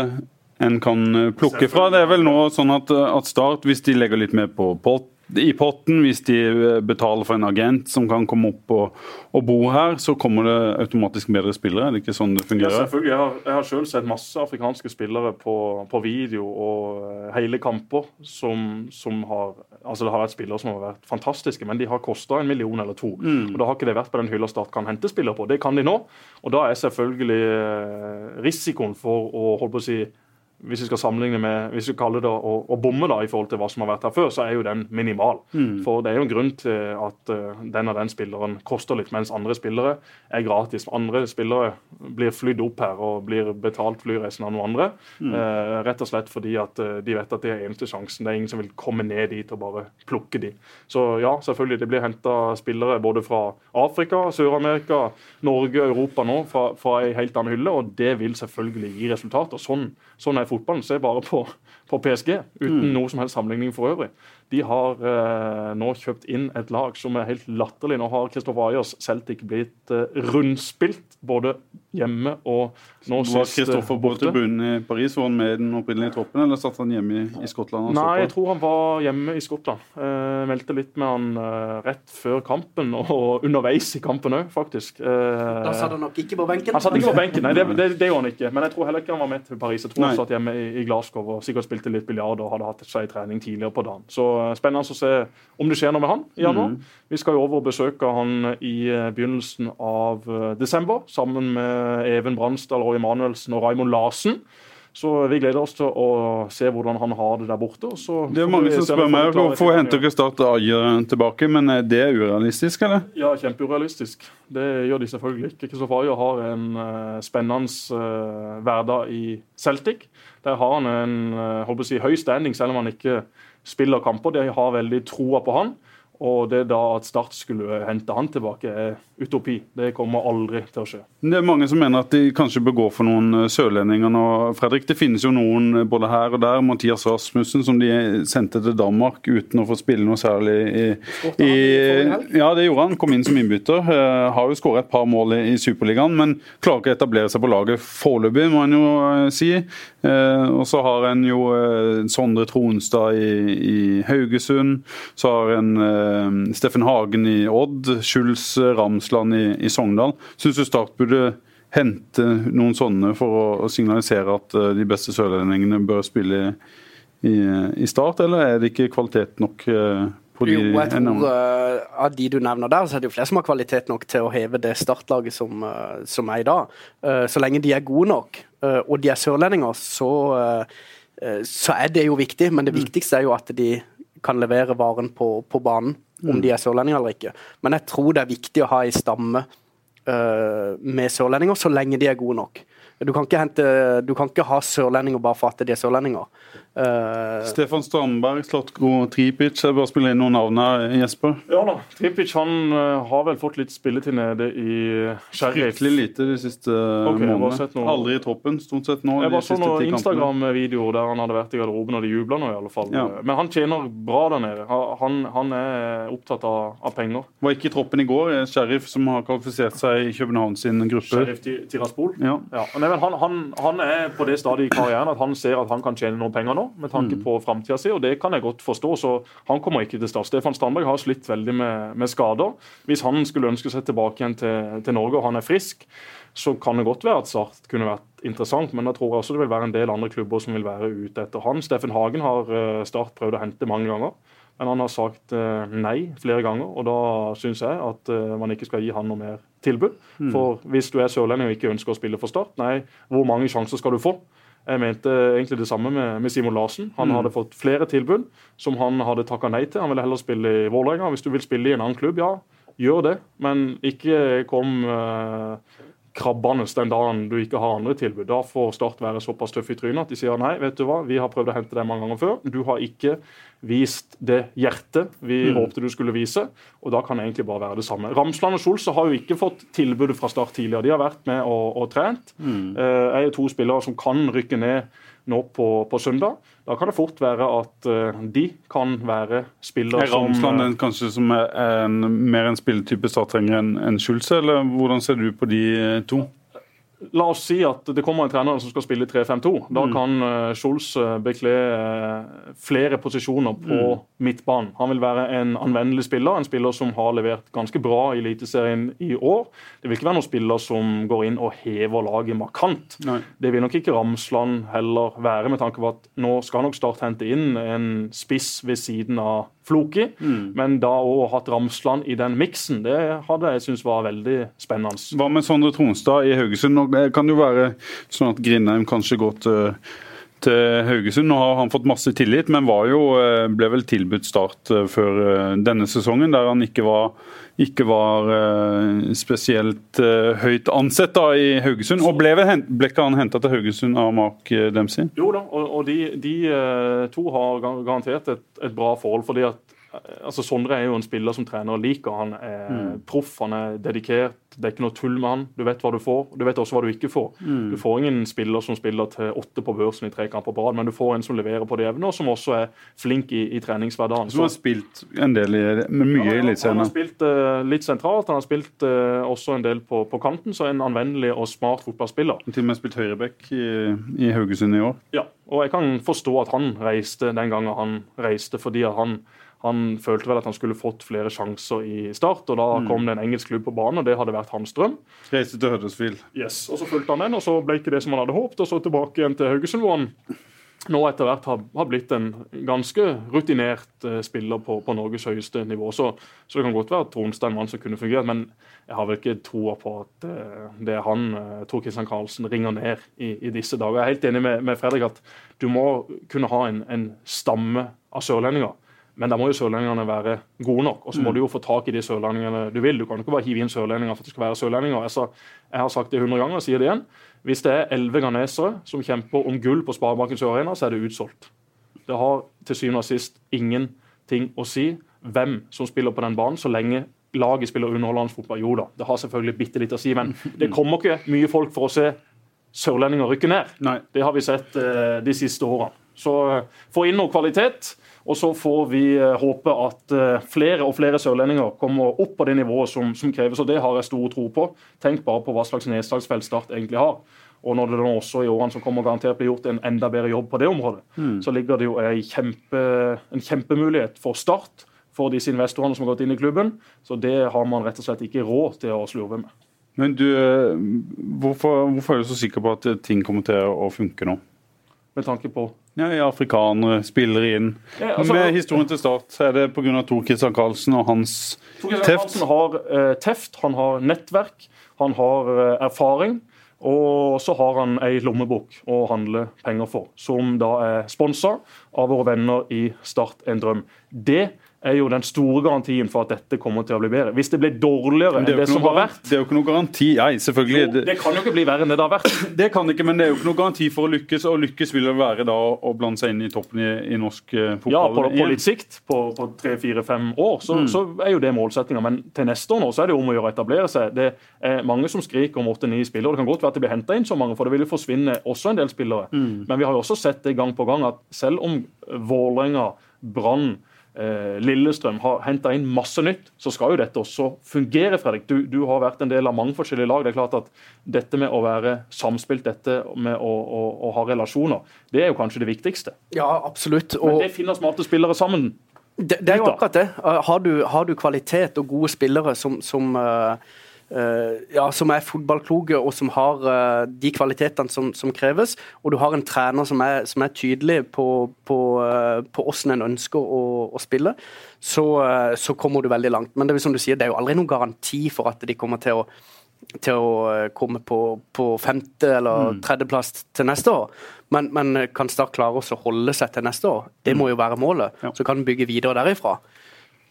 en kan plukke fra. Det er vel nå sånn at, at Start, hvis de legger litt mer på pott, i potten, hvis de eh, betaler for en agent som kan komme opp og, og bo her, så kommer det automatisk bedre spillere. Er det ikke sånn det fungerer? Ja, selvfølgelig. Jeg har, jeg har selv sett masse afrikanske spillere på, på video og eh, hele kamper som, som har altså Det har vært spillere som har vært fantastiske, men de har kosta en million eller to. Og Da har ikke det vært på den hylla Start kan hente spillere på. Det kan de nå. Og da er selvfølgelig eh, risikoen for å holde på å si hvis vi skal sammenligne med, hvis vi kaller det å, å bomme da, i forhold til hva som har vært her før, så er jo den minimal. For det er jo en grunn til at uh, den og den spilleren koster litt, mens andre spillere er gratis. Andre spillere blir flydd opp her og blir betalt flyreisen av noen andre. Eh, rett og slett fordi at uh, de vet at det er eneste sjansen. Det er ingen som vil komme ned dit og bare plukke de. Så ja, selvfølgelig, det blir henta spillere både fra Afrika, Sør-Amerika, Norge, Europa nå, fra, fra ei helt annen hylle, og det vil selvfølgelig gi resultater. Sånn, sånn er fotballen. Se bare på, på PSG, uten noe som helst sammenligning for øvrig. De har eh, nå kjøpt inn et lag som er helt latterlig. Nå har Kristoffer Ayers Celtic blitt eh, rundspilt, både hjemme og nå sist sist Var Kristoffer på tribunen i Paris? Var han med i den opprinnelige troppen, eller satt han hjemme i, i Skottland? og Nei, jeg tror han var hjemme i Skottland. Eh, meldte litt med han eh, rett før kampen, og underveis i kampen òg, faktisk. Eh, Da satt han nok ikke på benken. han satt ikke på benken, nei, det, det, det gjorde han ikke. Men jeg tror heller ikke han var med til Paris. Jeg tror han satt hjemme i, i Glasgow og sikkert spilte litt biljard og hadde hatt seg trening tidligere på dagen. Så eh, spennende å se om det skjer noe med han i januar. Vi skal jo over og besøke han i eh, begynnelsen av eh, desember, sammen med Even Bransdal, Roy Emanuelsen og Raymond Larsen. Så vi gleder oss til å se hvordan han har det der borte. så Det er mange som spør meg hvorfor henter ikke Start Ajer tilbake, men er det urealistisk, eller? Ja, kjempeurealistisk. Det gjør de selvfølgelig ikke. Kristoffer Ajer har en eh, spennende eh, hverdag i Celtic. Der har han en eh, si, høy standing, selv om han ikke spiller kamper. De har veldig troa på han. Og det da at Start skulle hente han tilbake, er utopi. Det kommer aldri til å skje. Det er mange som mener at de kanskje bør gå for noen eh, sørlendinger nå. Fredrik, det finnes jo noen eh, både her og der. Mathias Rasmussen som de sendte til Danmark uten å få spille noe særlig i, i Ja, det gjorde han. Kom inn som innbytter. Eh, har jo skåret et par mål i, i Superligaen, men klarer ikke å etablere seg på laget foreløpig, må en jo si. Og så har en jo Sondre Tronstad i, i Haugesund. Så har en Steffen Hagen i Odd. Schulz Ramsland i, i Sogndal. Syns du Start burde hente noen sånne for å, signalisere at eh, de beste sørlendingene bør spille i, i Start, eller er det ikke kvalitet nok eh, på de Jo, jeg tror eh, Av de du nevner der, så er det jo flere som har kvalitet nok til å heve det startlaget som, uh, som er i dag. Uh, så lenge de er gode nok, eh, og de er sørlendinger, så, eh, eh, så er det jo viktig. Men det viktigste er jo at de kan levere varen på, på banen, om de er sørlendinger eller ikke. Men jeg tror det er viktig å ha ei stamme uh, med sørlendinger, så lenge de er gode nok. Du kan ikke, hente, du kan ikke ha sørlendinger bare for at de er sørlendinger. Eh, Stefan Strandberg, Slatko Tripic. Jeg bare spiller inn noen navn her, Jesper. Ja da, Tripic han eh, har vel fått litt spilletid nede i Sheriff. Fryktelig lite de siste Ok, jeg har bare sett månedene. noe- Aldri i troppen, stort sett nå. Jeg bare så noen. Instagram-videoer der han hadde vært i garderoben, og de jubla nå, i alle fall. Ja. Men han tjener bra der nede. Han, han er opptatt av, av penger. Var ikke i troppen i går. eh, Sheriff som har kvalifisert seg i København sin gruppe. Sheriff Tiraspol. Ja. Ja, nei, men han, han, han er på det stadiet i karrieren at han ser at han kan tjene noen penger nå, med tanke Mm. på framtida si, og det kan jeg godt forstå. Så han kommer ikke til start. Stefan Strandberg har slitt veldig med, med skader. Hvis han skulle ønske seg tilbake igjen til, til Norge og han er frisk, så kan det godt være at Start kunne vært interessant, men da tror jeg også det vil være en del andre klubber som vil være ute etter han. Steffen Hagen har eh, Start prøvd å hente mange ganger. Men han har sagt eh, nei flere ganger, og da syns jeg at eh, man ikke skal gi han noe mer tilbud. For hvis du er sørlending og ikke ønsker å spille for Start, nei, hvor mange sjanser skal du få? Jeg mente egentlig det samme med, med Simon Larsen. Han hadde fått flere tilbud som han hadde takka nei til. Han ville heller spille i Vålerenga. Hvis du vil spille i en annen klubb, ja, gjør det. Men ikke kom eh, krabbende den dagen du ikke har andre tilbud. Da får Start være såpass tøff i trynet at de sier nei, vet du hva, vi har prøvd å hente deg mange ganger før. Du har ikke vist det hjertet vi håpte du skulle vise, og da kan det egentlig bare være det samme. Ramsland og Scholz har jo ikke fått tilbudet fra Start tidligere. De har vært med og, og trent. Eh, er jo to spillere som kan rykke ned nå på, på søndag. Da kan det fort være at eh, de kan være spiller Er som Ramsland eh, kanskje som er en, mer en spilletype Start trenger enn en Schulze, eller hvordan ser du på de eh, to? La oss si at det kommer en trener som skal spille 3-5-2. Da kan uh, Scholz eh, bekle eh, flere posisjoner på midtbanen. Han vil være en anvendelig spiller, en spiller som har levert ganske bra i Eliteserien i år. Det vil ikke være noen spiller som går inn og hever laget markant. Nei. Det vil nok ikke Ramsland heller være, med tanke på at nå skal nok Start hente inn en spiss ved siden av Floki. Men da òg hatt Ramsland i den miksen, det hadde jeg syntes var veldig spennende. Hva med Sondre Tronstad i Haugesund? Nå, Det kan jo være sånn at Grindheim kanskje går til, til Haugesund. Nå har han fått masse tillit, men var jo, eh, ble vel tilbudt start eh, før eh, denne sesongen, der han ikke var, ikke var eh, spesielt eh, høyt ansett da i Haugesund. Og ble, ble ikke han henta til Haugesund av Mark Dempsey? Jo da, og, de, de eh, to har garantert et, et bra forhold. fordi at altså Sondre er jo en spiller som trenere liker. Han er proff, han er dedikert. Det er ikke noe tull med han. Du vet hva du får, du vet også hva du ikke får. Du får ingen spiller som spiller til åtte på børsen i tre kamper på rad, men du får en som leverer på det jevne, og som også er flink i, i treningshverdagen. Som har spilt en del i, med mye i Ja, Han har spilt uh, litt sentralt, han har spilt uh, også en del på, på kanten, så en anvendelig og smart fotballspiller. Til og med spilt høyreback i, i Haugesund i år. Ja, og jeg kan forstå at han reiste den gangen han reiste, fordi han, han følte vel at han skulle fått flere sjanser i start, og da kom det en engelsk klubb på banen, og det hadde vært hans drøm. Reiste til Huddersfield. Yes, og Så fulgte han den, og så ble ikke det som han hadde håpet, og så tilbake igjen til Haugesund, hvor han nå etter hvert har, har blitt en ganske rutinert uh, spiller på, på Norges høyeste nivå. Så, så det kan godt være at Tronstad en mann som kunne fungert, men jeg har vel ikke troa på at uh, det er han uh, Tor Kristian Karlsen ringer ned i, i disse dager. Jeg er helt enig med, med Fredrik at du må kunne ha en, en stamme av sørlendinger. Men da må jo sørlendingene være gode nok. Og så må du jo få tak i de sørlendingene du vil. Du kan ikke bare hive inn sørlendinger for at det skal være sørlendinger. Altså, jeg har sagt det 100 ganger og sier det igjen. Hvis det er elleve ghanesere som kjemper om gull på Sparebanken Sør-Arena, så er det utsolgt. Det har til syvende og sist ingenting å si hvem som spiller på den banen, så lenge laget spiller underholdende fotball. Jo da, det har selvfølgelig bitte litt å si, men det kommer ikke mye folk for å se sørlendinger rykke ned. Nei. Det har vi sett eh, de siste årene. Så eh, få inn noe kvalitet, og så får vi eh, håpe at eh, flere og flere sørlendinger kommer opp på det nivået som, som kreves, og det har jeg stor tro på. Tenk bare på hva slags nedslagsfelt Start egentlig har. Og når det nå også i årene som kommer garantert blir gjort en enda bedre jobb på det området, så ligger det jo en, kjempe, en kjempemulighet for Start for disse investorene som har gått inn i klubben. Så det har man rett og slett ikke råd til å slurve med. Men du, eh, hvorfor, hvorfor er du så sikker på at ting kommer til å funke nå? Med tanke på Ja, Afrikanere spiller inn. Ja, altså- Med historien til start er det pga. Tor Kristian Karlsen og hans Tor teft. Karlsen har uh, teft, han har nettverk, han har uh, erfaring. Og så har han ei lommebok å handle penger for, som da er sponsa av våre venner i Start en drøm. Det er jo den store garantien for at dette kommer til å bli bedre. Hvis det blir dårligere det enn det, som har vært det er jo ikke noe garanti. Nei, selvfølgelig. jo, Det kan jo ikke bli verre enn det det har vært. Det kan det ikke, men det er jo ikke noe garanti for å lykkes. Og lykkes vil det være da å blande seg inn i toppen i, i norsk eh, fotball. Ja, på, på litt sikt, på, på tre, fire, fem år, så, Mm. så er jo det målsettinga. Men til neste år nå så er det om å gjøre å etablere seg. Det er mange som skriker om åtte-ni spillere. Det kan godt være at det blir henta inn så mange, for det vil jo forsvinne også en del spillere. Mm. Men vi har jo også sett det gang på gang at selv om Vålerenga, Brann Lillestrøm har henta inn masse nytt, så skal jo dette også fungere. Fredrik. Du, du har vært en del av mange forskjellige lag. Det er klart at Dette med å være samspilt, dette med å, å, å ha relasjoner, det er jo kanskje det viktigste. Ja, absolutt. Men det finner smarte spillere sammen. det, det er jo akkurat det. Uh, Har du, har du kvalitet og gode spillere som, som uh, ja, som er fotballkloke og som har uh, de kvalitetene som, som kreves, og du har en trener som er, som er tydelig på, på, uh, på hvordan en ønsker å, å spille, så, så kommer du veldig langt. Men det er som du sier, det er jo aldri noen garanti for at de kommer til å til å komme på, på femte- eller tredjeplass til neste år. Men, men kan Start klare å holde seg til neste år? Det må jo være målet. Så kan en bygge videre derifra.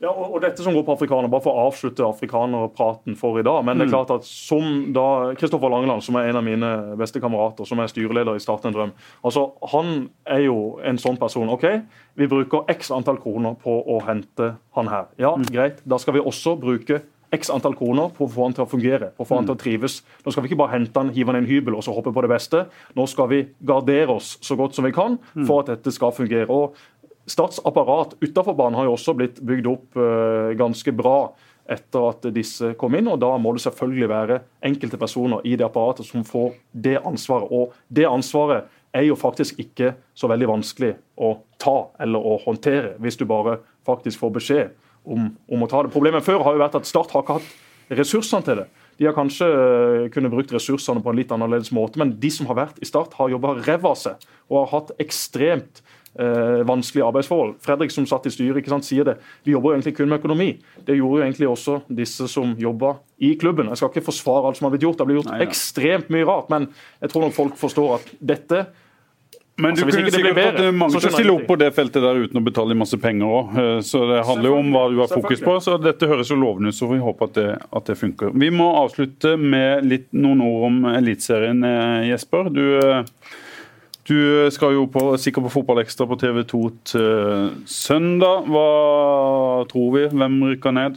Ja, og, og dette som går på afrikaner, Bare for å avslutte afrikanerpraten for i dag. Men det er klart at som da Kristoffer Langeland, som er en av mine beste kamerater, som er styreleder i Start en drøm, altså han er jo en sånn person. OK, vi bruker x antall kroner på å hente han her. Ja, greit. Da skal vi også bruke x antall kroner på å få han til å fungere, på å få han til å trives. Nå skal vi ikke bare hente han, hive han i en hybel og så hoppe på det beste. Nå skal vi gardere oss så godt som vi kan for at dette skal fungere. Og Starts apparat utenfor banen har jo også blitt bygd opp eh, ganske bra etter at disse kom inn, og da må det selvfølgelig være enkelte personer i det apparatet som får det ansvaret. Og det ansvaret er jo faktisk ikke så veldig vanskelig å ta eller å håndtere, hvis du bare faktisk får beskjed om, om å ta det. Problemet før har jo vært at Start har ikke hatt ressursene til det. De har kanskje kunne kunnet brukt ressursene på en litt annerledes måte, men de som har vært i Start, har jobba ræva av seg og har hatt ekstremt eh, vanskelige arbeidsforhold. Fredrik som satt i styret ikke sant, sier det. Vi jobber jo egentlig kun med økonomi. Det gjorde jo egentlig også disse som jobba i klubben. Jeg skal ikke forsvare alt som har blitt gjort. Det har blitt gjort Nei, ja. ekstremt mye rart, men jeg tror nok folk forstår at dette Men du Altså, kunne ikke det blir sikkert fått eh, mange til å stille opp på det feltet der uten å betale masse penger òg. Så det handler jo om hva du har fokus på. Så dette høres jo lovende ut, så vi håper at det, at det funker. Vi må avslutte med litt, noen ord om Eliteserien, eh, Jesper. Du eh, Du skal jo på, sikkert på Fotballekstra på TV 2 til søndag. Hva tror vi? Hvem rykker ned?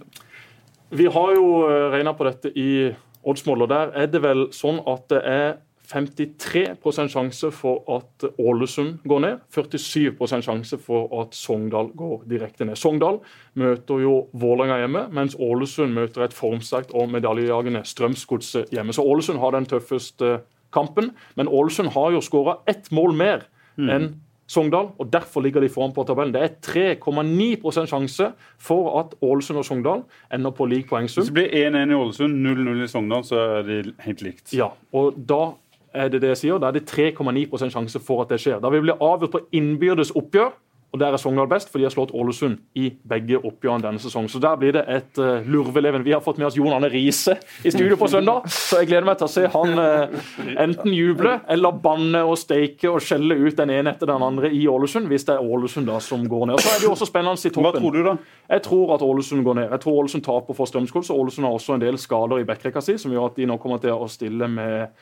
Vi har jo regna på dette i oddsmål, og der er det vel sånn at det er 53% sjanse for at Ålesund går ned. 47% sjanse for at Sogndal går direkte ned. Sogndal møter jo Vålerenga hjemme, mens Ålesund møter et formsterkt og medaljejagende Strømsgodset hjemme. Så Ålesund har den tøffeste kampen, men Ålesund har jo skåra ett mål mer mm. enn Sogndal, og derfor ligger de foran på tabellen. Det er 3,9% sjanse for at Ålesund og Sogndal ender på lik poengsum. Hvis det blir 1-1 i Ålesund, 0-0 i Sogndal, så er de helt likt. Ja, og da er det det jeg sier. Da er det 3,9% sjanse for at det skjer. Da vil det bli avgjort på innbyrdes oppgjør. Og Der er Sogndal best, for de har slått Ålesund i begge oppgjørene denne sesongen. Så der blir det et uh, lurveleven. Vi har fått med oss Jon Arne Riise i studio på søndag, så jeg gleder meg til å se han uh, enten juble eller banne og steike og skjelle ut den ene etter den andre i Ålesund, hvis det er Ålesund da som går ned. Og Så er det jo også spennende i toppen. Hva tror du da? Jeg tror at Ålesund går ned. Jeg tror Ålesund taper for Strømskog, så Ålesund har også en del skader i backrekka si, som gjør at de nå kommer til å stille med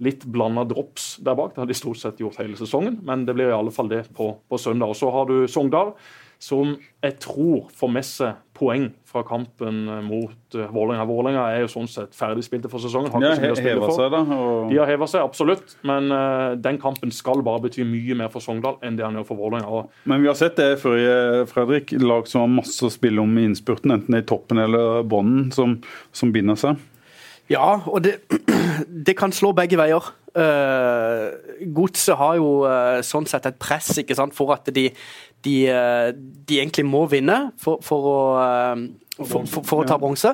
litt blanda drops der bak. Det har de stort sett gjort hele sesongen, men det blir i alle fall det på, på søndag. Og Så har du Sogndal, som jeg tror får med seg poeng fra kampen mot uh, Vålerenga. Vålerenga er jo sånn sett ferdigspilte for sesongen. Har ja, he hever seg da, og... De har heva seg, absolutt, men uh, den kampen skal bare bety mye mer for Sogndal enn det han gjør for Vålerenga. Men vi har sett det før, Fredrik. Lag som har masse å spille om i innspurten, enten i toppen eller bånden, som, som binder seg. Ja, og det, det kan slå begge veier. Uh, Godset har jo uh, sånn sett et press ikke sant, for at de, de, uh, de egentlig må vinne for, for å for, for, for, å ta bronse.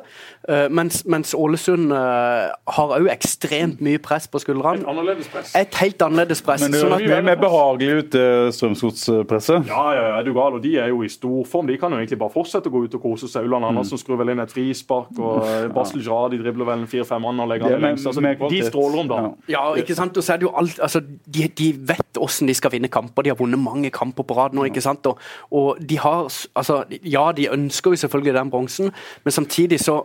Uh, mens, mens, Ålesund uh, har òg ekstremt mye press på skuldrene. Et annerledes press. Et helt annerledes press. Men det sånn mye mer behagelig ute, Strømsgodspresset? Ja, ja, er du gal. Og de er jo i storform. De kan jo egentlig bare fortsette å gå ut og kose seg. Ulland Andersen mm. skrur vel inn et frispark, og Basel Basel de dribler vel en fire-fem mann og legger det lengst. Altså, de stråler om dagen. Ja. ja, ikke sant. Og så er det jo alt altså, de, de vet hvordan de skal vinne kamper. De har vunnet mange kamper på rad nå, ikke sant. Og, og de har altså, Ja, de ønsker jo selvfølgelig den bronsen, men samtidig så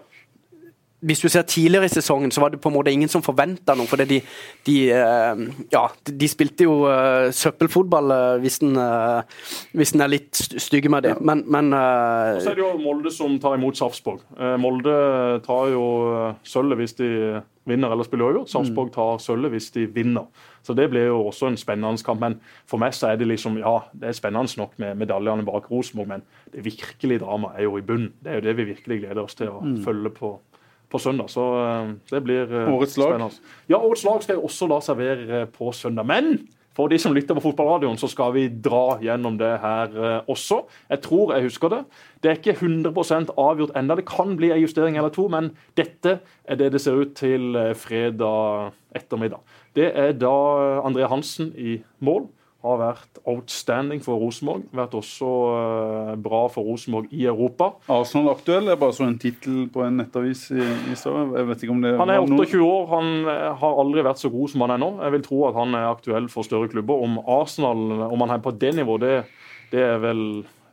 hvis du ser tidligere i sesongen, så var det på en måte ingen som forventa noe. For de, de, eh, ja, de, spilte jo søppelfotball, søppelfotball en, hvis en uh, er litt stygge med det. Men, men Og Så er det jo Molde som tar imot Sarpsborg. Molde tar jo sølvet hvis de vinner eller spiller uavgjort. Sarpsborg mm. tar sølvet hvis de vinner. Så det blir jo også en spennende kamp. Men for meg så er det liksom, ja, det er spennende nok med medaljene bak Rosenborg, men det virkelige dramaet er jo i bunnen. Det er jo det vi virkelig gleder oss til å mm. følge på på søndag. Så uh, det blir spennende. Årets lag? Spennende. Ja, Årets lag skal jeg også da servere uh, på søndag. Men for de som lytter på fotballradioen, så skal vi dra gjennom det her også. Jeg tror jeg husker det. Det er ikke 100% avgjort enda. Det kan bli en justering eller to, men dette er det det ser ut til fredag ettermiddag. Det er da André Hansen i mål har vært outstanding for Rosenborg. Vært også uh, bra for Rosenborg i Europa. Arsenal aktuell? Det er bare så en tittel på en nettavis i, i Jeg vet ikke om det Han er 28 år. Han eh, har aldri vært så god som han er nå. Jeg vil tro at han er aktuell for større klubber. Om Arsenal, om han er på det nivået, det, det er vel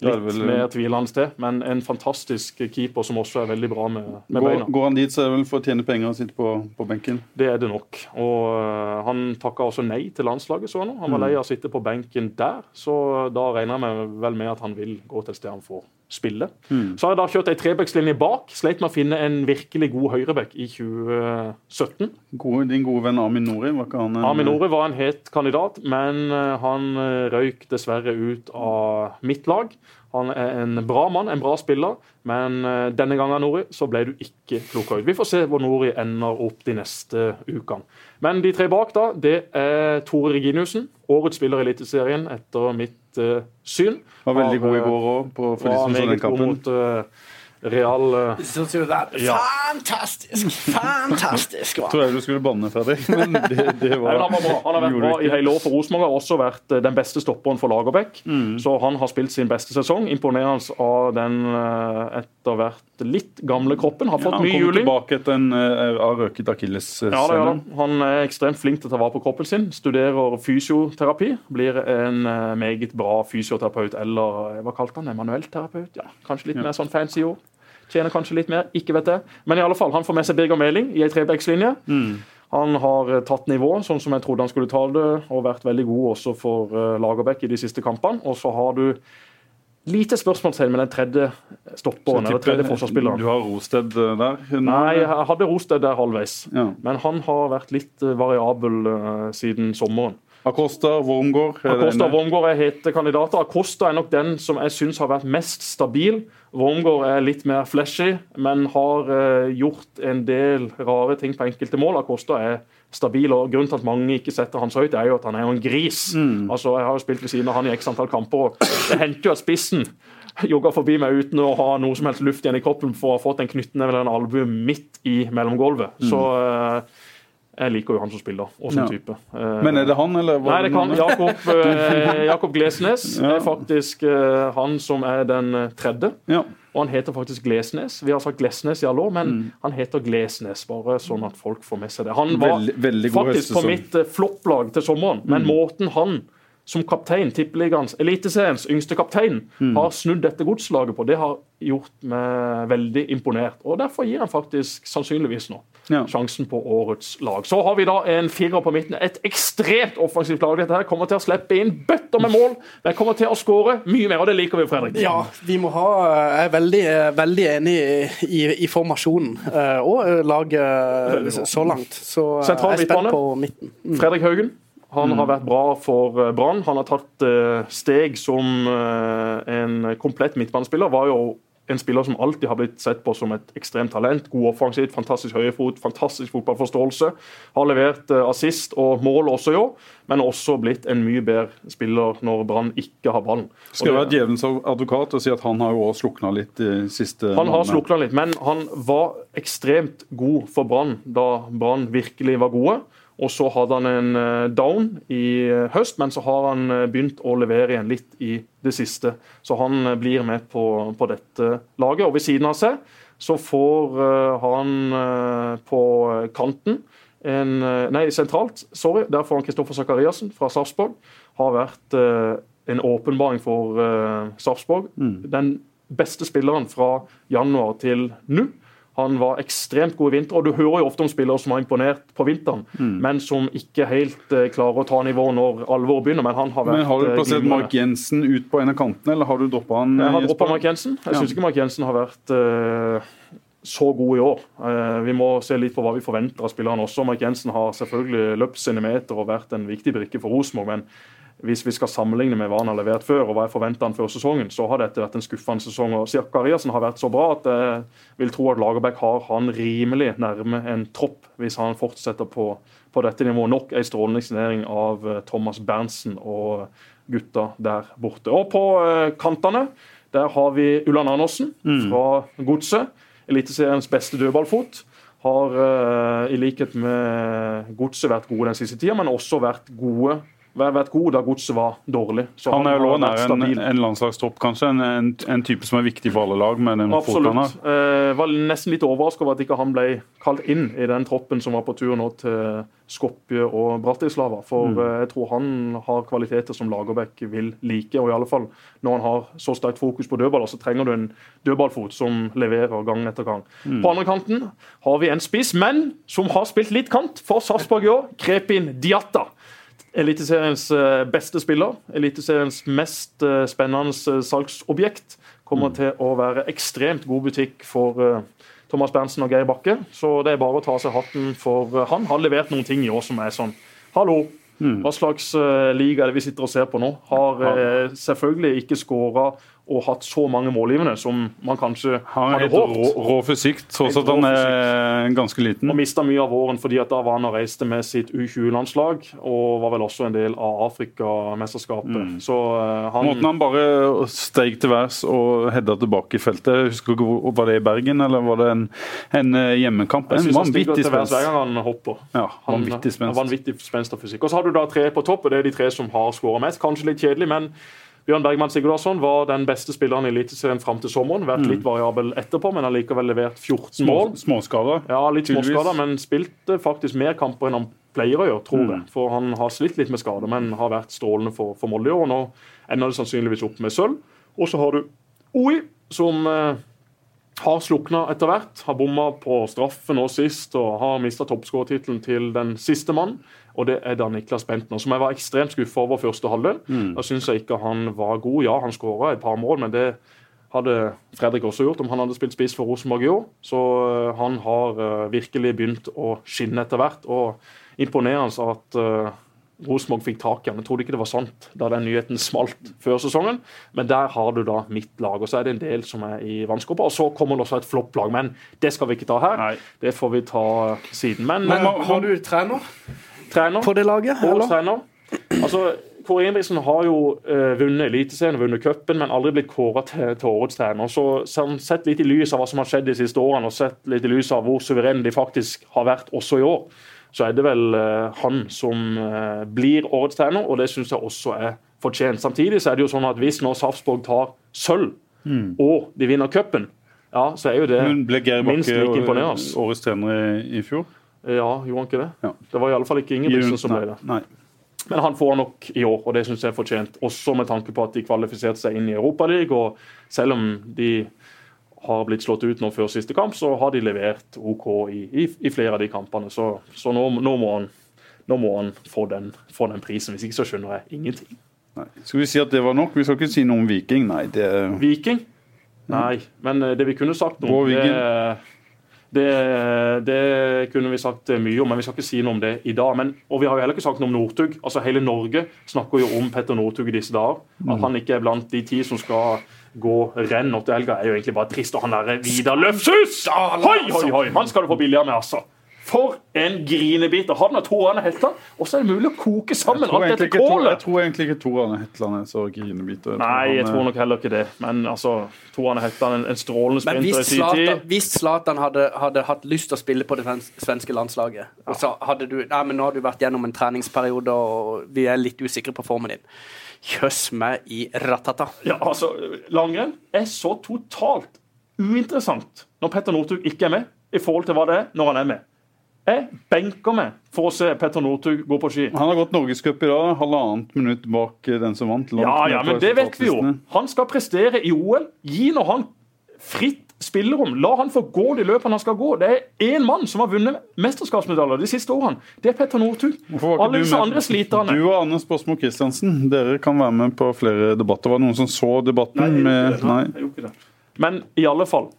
litt vel, mer tvilende til. Men en fantastisk keeper som også er veldig bra med, med går, beina. Går han dit, så er det vel for å tjene penger og sitte på, på, benken? Det er det nok. Og uh, Han takka også nei til landslaget, så han. Han var mm. lei av å sitte på benken der. Så da regner jeg vel med at han vil gå til et sted han får spille. Mm. Så har jeg da kjørt ei trebackslinje bak. Sleit med å finne en virkelig god høyreback i 2017. God, din gode venn Amin Nori? Var ikke han en... Amin Nori var en het kandidat, men eh, han eh, røyk dessverre ut av mitt lag. Han er en bra mann, en bra spiller, men eh, denne gangen Nori, så ble du ikke plukka ut. Vi får se hvor Nori ender opp de neste ukene. Men de tre bak, da, det er Tore Reginiussen. Årets spiller i Eliteserien etter mitt uh, syn. Var veldig god i går òg, for de som så den kampen. Mot, uh, Real uh, ja. Fantastisk! Fantastisk! Tror jeg du skulle banne, Fredrik. Men det, det var, han, har, han har vært bra i hele år for Rosenborg. Har også vært den beste stopperen for Lagerbäck. Mm. Så han har spilt sin beste sesong. Imponerende av den etter hvert litt gamle kroppen. Har fått ja, mye juling. Han kommer tilbake etter en uh, røket akillessene. Ja, ja, han er ekstremt flink til å ta vare på kroppen sin. Studerer fysioterapi. Blir en uh, meget bra fysioterapeut eller hva kalte han det? Manuellterapeut? Ja, kanskje litt ja. mer sånn fancy ord. Tjener kanskje litt mer, ikke vet jeg. Men i alle fall, han får med seg Birger Meling i ei trebekslinje. Mm. Han har eh, tatt nivå, sånn som jeg trodde han skulle ta det, og vært veldig god også for eh, Lagerbäck i de siste kampene. Og så har du lite spørsmålstegn med den tredje stopperen, eller tredje forsvarsspilleren. Du har Rosted eh, der? Nå- Nei, jeg hadde Rosted der halvveis. Ja. Men han har vært litt eh, variabel eh, siden sommeren. Acosta, Wormgård er Acosta? Wormgård er hete kandidater. Acosta er nok den som jeg syns har vært mest stabil. Wormgård er litt mer flashy, men har gjort en del rare ting på enkelte mål. Acosta er stabil, og grunnen til at mange ikke setter han så høyt, er jo at han er jo en gris. Altså, Jeg har jo spilt ved siden av han i x antall kamper, og det hendte jo at spissen jogga forbi meg uten å ha noe som helst luft igjen i kroppen for å ha fått en knyttneve eller en albue midt i mellomgulvet. Så uh, jeg liker jo han som spiller, og som Ja. type. Uh, Men er det han, eller? var Nei, det kan Jakob, uh, Jakob Glesnes Ja. er faktisk eh, han som er den tredje. Ja. Og han heter faktisk Glesnes. Vi har sagt Glesnes i alle år, men han heter Glesnes, bare sånn at folk får med seg det. Han var Veldig, veldig faktisk på mitt eh, flopplag til sommeren, men måten han som kaptein, tippeligaens, eliteseriens yngste kaptein, har snudd dette godslaget på, det har gjort meg veldig imponert. Og derfor gir han faktisk sannsynligvis nå Ja. sjansen på årets lag. Så har vi da en firer på midten. Et ekstremt offensivt lag. Dette her kommer til å slippe inn bøtter med mål, men kommer til å skåre mye mer, og det liker vi, Fredrik. Ja, vi må ha Jeg er veldig, veldig enig i, i, i formasjonen eh, og laget så- langt. Så eh, Sentral jeg er spent på midten. Fredrik Haugen. Han har vært bra for eh, Brann. Han har tatt eh, steg som eh, en komplett midtbanespiller. Var jo en spiller som alltid har blitt sett på som et ekstremt talent. God offensivt, fantastisk høyefot, fantastisk fotballforståelse. Har levert assist og mål også i år, men også blitt en mye bedre spiller når Brann ikke har ballen. Skal jeg være djevelens advokat og si at han har jo også slukna litt de siste Han har slukna litt, men han var ekstremt god for Brann da Brann virkelig var gode. Og så hadde han en eh, down i eh, høst, men så har han eh, begynt å levere igjen litt i det siste. Så han blir med på, på dette laget. Og ved siden av seg så får han på kanten en, Nei, sentralt, sorry. Der får han Kristoffer Sakariassen fra Sarpsborg. Har vært en åpenbaring for Sarpsborg. Mm. Den beste spilleren fra januar til nå. Han var ekstremt god i vinter, og du hører jo ofte om spillere som har imponert på vinteren, men som ikke helt eh, klarer å ta nivå når alvoret begynner. Men han har vært Men Har du eh, plassert glimrende. Mark Jensen ut på en av kantene, eller har du droppa han? Jeg har Jesper? droppa Mark Jensen. Jeg Ja. syns ikke Mark Jensen har vært uh, så god i år. Uh, vi må se litt på hva vi forventer av spillerne også. Mark Jensen har selvfølgelig løpt sine meter og vært en viktig brikke for Rosenborg, men hvis vi skal sammenligne med hva han har levert før, og hva jeg forventa han før sesongen, så har dette vært en skuffende sesong. og Zakariassen har vært så bra at jeg vil tro at Lagerbäck har han rimelig nærme en tropp hvis han fortsetter på, på dette nivået. Nok en strålende signering av eh, Thomas Berntsen og gutta der borte. Og på eh, kantene der har vi Ulland Andersen fra Godset. Eliteseriens beste dødballfot. Har eh, i likhet med Godset vært gode den siste tida, men også vært gode vært god da Godset var dårlig. Så Han er jo han en, en landslagstropp, kanskje. En, en, en type som er viktig for alle lag med den. Absolutt. Eh, var nesten litt overrasket over at ikke han ble kalt inn i den troppen som var på tur nå til Skopje og Bratislava. For Mm. eh, jeg tror han har kvaliteter som Lagerbäck vil like. Og i alle fall når han har så sterkt fokus på dødballer, så trenger du en dødballfot som leverer gang etter gang. Mm. På andre kanten har vi en spiss, men som har spilt litt kant for Sarpsborg i år. Krepin Diatta. Eliteseriens eh, beste spiller, Eliteseriens mest eh, spennende eh, salgsobjekt, kommer til å være ekstremt god butikk for Thomas Berntsen og Geir Bakke. Så det er bare å ta av seg hatten for han. Har levert noen ting i år som er sånn Hallo, hva slags liga er det vi sitter og ser på nå? Har selvfølgelig ikke skåra og hatt så mange målgivende som man kanskje har hadde håpet. rå, rå fysikk, tross at han er ganske liten. Og mista mye av våren fordi at da var han og reiste med sitt U20-landslag. Og var vel også en del av Afrikamesterskapet. Så uh, han Måten han bare steg til værs og hedda tilbake i feltet. Jeg husker ikke, Var det i Bergen, eller var det en, en eh, hjemmekamp? En vanvittig spenst. hver gang han hopper. Ja, Han, vanvittig spenst. vanvittig spenst og fysikk. Og så har du da tre på topp, og det er de tre som har skåra mest. Kanskje litt kjedelig, men Bjørn Bergman Sigurdarsson var den beste spilleren i Eliteserien fram til sommeren. Vært litt variabel etterpå, men har likevel levert 14 mål. Små, småskader. Ja, litt småskader, men spilte faktisk mer kamper enn han pleier å gjøre, tror jeg. For han har slitt litt med skader, men har vært strålende for, for Molde i år. Nå ender det sannsynligvis opp med sølv. Og så har du OI, som eh, har slukna etter hvert. Har bomma på straffen nå sist og har mista toppskårertittelen til den siste mann. Og det er da Niklas Bentner, som jeg var ekstremt skuffa over første halvdel. Da syns jeg ikke han var god. Ja, han skåra et par mål, men det hadde Fredrik også gjort om han hadde spilt spiss for Rosenborg i år. Så øh, han har øh, virkelig begynt å skinne etter hvert. Og imponerende at øh, Rosenborg fikk tak i han. Jeg trodde ikke det var sant da den nyheten smalt før sesongen, men der har du da mitt lag. Og så er det en del som er i vannskorpa. Og så kommer det også et flopplag, men det skal vi ikke ta her. Nei. Det får vi ta siden. Men, Men har, har du trener trener på det laget? Eller? trener. Altså, Kåre Ingebrigtsen har jo eh, vunnet Eliteserien og vunnet cupen, men aldri blitt kåra til, til årets trener. Så, så sett litt i lys av hva som har skjedd de siste årene, og sett litt i lys av hvor suverene de faktisk har vært også i år, så er det vel eh, han som eh, blir årets trener, og det syns jeg også er fortjent. Samtidig så er det jo sånn at hvis nå Sarpsborg tar sølv, og de vinner cupen, ja, så er jo det Men ble Geir minst Bakke like årets trener i, i fjor? Ja, gjorde han ikke det? Ja. Det var i alle fall ikke Ingebrigtsen som ble det. Nei. Men han får nok i år, og det syns jeg er fortjent. Også med tanke på at de kvalifiserte seg inn i Europaligaen. Og selv om de har blitt slått ut nå før siste kamp, så har de levert OK i, i, i flere av de kampene. Så, så nå, nå, må han, nå må han få den, få den prisen. Hvis ikke så skjønner jeg ingenting. Nei. Skal vi si at det var nok? Vi skal ikke si noe om Viking. Nei, det Viking? Nei, men eh, det vi kunne sagt noe om, det, det, det kunne vi sagt mye om, men vi skal ikke si noe om det i dag. Men, og vi har jo heller ikke sagt noe om Northug. Altså Hele Norge snakker jo om Petter Northug i disse dager. At han ikke er blant de ti som skal gå renn opp til helga, er jo egentlig bare trist. Og han derre Vidar Løfshus! Hoi, hoi, hoi! Han skal du få billigere med, altså. For en grinebiter. Han har to Arne Hetland, og så er det mulig å koke sammen alt dette kålet! Jeg tror egentlig ikke Tor Arne Hetland er så grinebiter. Nei, jeg tror eh, nok heller ikke det. Men altså, to Arne Hetland, en, en strålende Men sprinter i sin tid. Hvis Zlatan hadde, hadde hatt lyst til å spille på det svenske landslaget, og så hadde du Nei, men nå har du vært gjennom en treningsperiode, og vi er litt usikre på formen din. Kjøss meg i ratata. Ja, altså, Langrenn er så totalt uinteressant når Petter Northug ikke er med, i forhold til hva det er når han er med. Jeg benker meg for å se Petter Northug gå på ski. Han har gått norgescup i dag, halvannet minutt bak eh, den som vant. Ja, ja, men det vet vi jo. Han skal prestere i OL. Gi nå han fritt spillerom. La han få gå de løpene han skal gå. Det er én mann som har vunnet mesterskapsmedaljer de siste årene. Det er Petter Northug. Alle du disse andre sliterne. Du og Anders Båsmo Christiansen, dere kan være med på flere debatter. Var det noen som så debatten? Nei, med, nei. Jeg gjorde ikke det. Men i alle fall.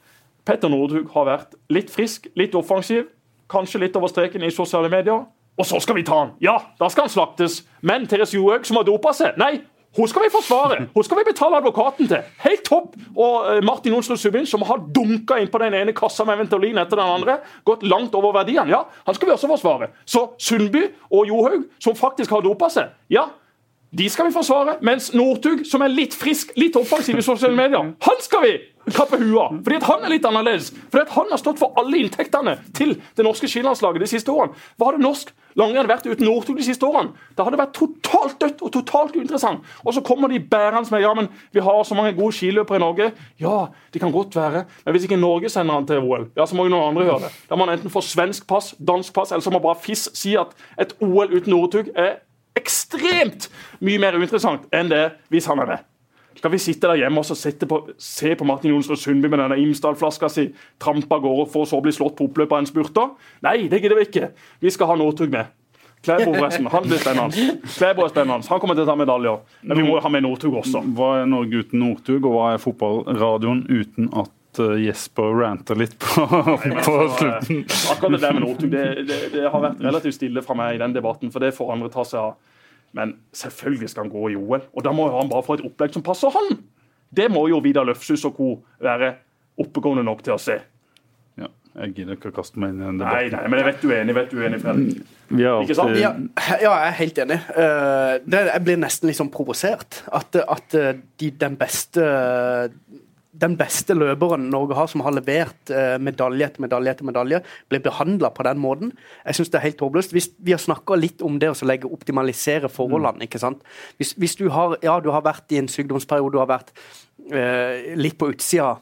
Petter Northug har vært litt frisk, litt offensiv, kanskje litt over streken i sosiale medier. Og så skal vi ta han! Ja, da skal han slaktes. Men Therese Johaug, som har dopa seg, nei! Hun skal vi forsvare! Hun skal vi betale advokaten til! Helt topp! Og eh, Martin Onsrud Subin, som har dunka inn på den ene kassa med Ventolin etter den andre, gått langt over verdiene, ja, han skal vi også forsvare. Så Sundby og Johaug, som faktisk har dopa seg, ja, de skal vi forsvare. Mens Northug, som er litt frisk, litt offensiv i sosiale medier, han skal vi kappe huet av. Fordi at han er litt annerledes. Fordi at han har stått for alle inntektene til det norske skilandslaget de siste årene. Hva hadde norsk langrenn vært uten Northug de siste årene? Det hadde vært totalt dødt og totalt uinteressant. Og så kommer de bærende med ja, men vi har så mange gode skiløpere i Norge. Ja, det kan godt være. Men hvis ikke Norge sender han til OL, ja, så må jo noen andre gjøre det. Da må man enten få svensk pass, dansk pass, eller så må bare FIS si at et OL uten Northug er ekstremt mye mer uinteressant enn det hvis han er med. Skal vi sitte der hjemme og på, se på Martin Jonsrud Sundby med denne Imsdal-flaska si trampe av gårde for å så bli slått på oppløpet av en spurter? Nei, det gidder vi ikke. Vi skal ha Northug med. Klæbo forresten, han blir spennende. Klæbo spennende. Han kommer til å ta medaljer. Men vi må ha med Northug også. Hva er Norge uten Northug, og hva er fotballradioen uten at eh, Jesper ranter litt på, på slutten? Akkurat det der med Northug, det, det, det har vært relativt stille fra meg i den debatten, for det får andre ta seg av. Men selvfølgelig skal han gå i OL, og da må jo han bare få et opplegg som passer han. Det må jo Vidar Løfshus og co. være oppegående nok til å se. Ja, jeg gidder ikke å kaste meg inn i den debatten. nei, nei, men jeg vet du er enig, vet du er enig, Fredrik. Sant? alltid- Ja, ja, jeg er helt enig. Eh, jeg blir nesten litt sånn provosert. At, at eh, de, den beste den beste løperen Norge har, som har levert eh, medalje etter medalje, etter medalje, blir behandla på den måten. Jeg synes det er helt håpløst. Vi har snakka litt om det å legge optimalisere forholdene. ikke sant? Hvis, hvis du har ja, du har vært i en sykdomsperiode, du har vært eh, litt på utsida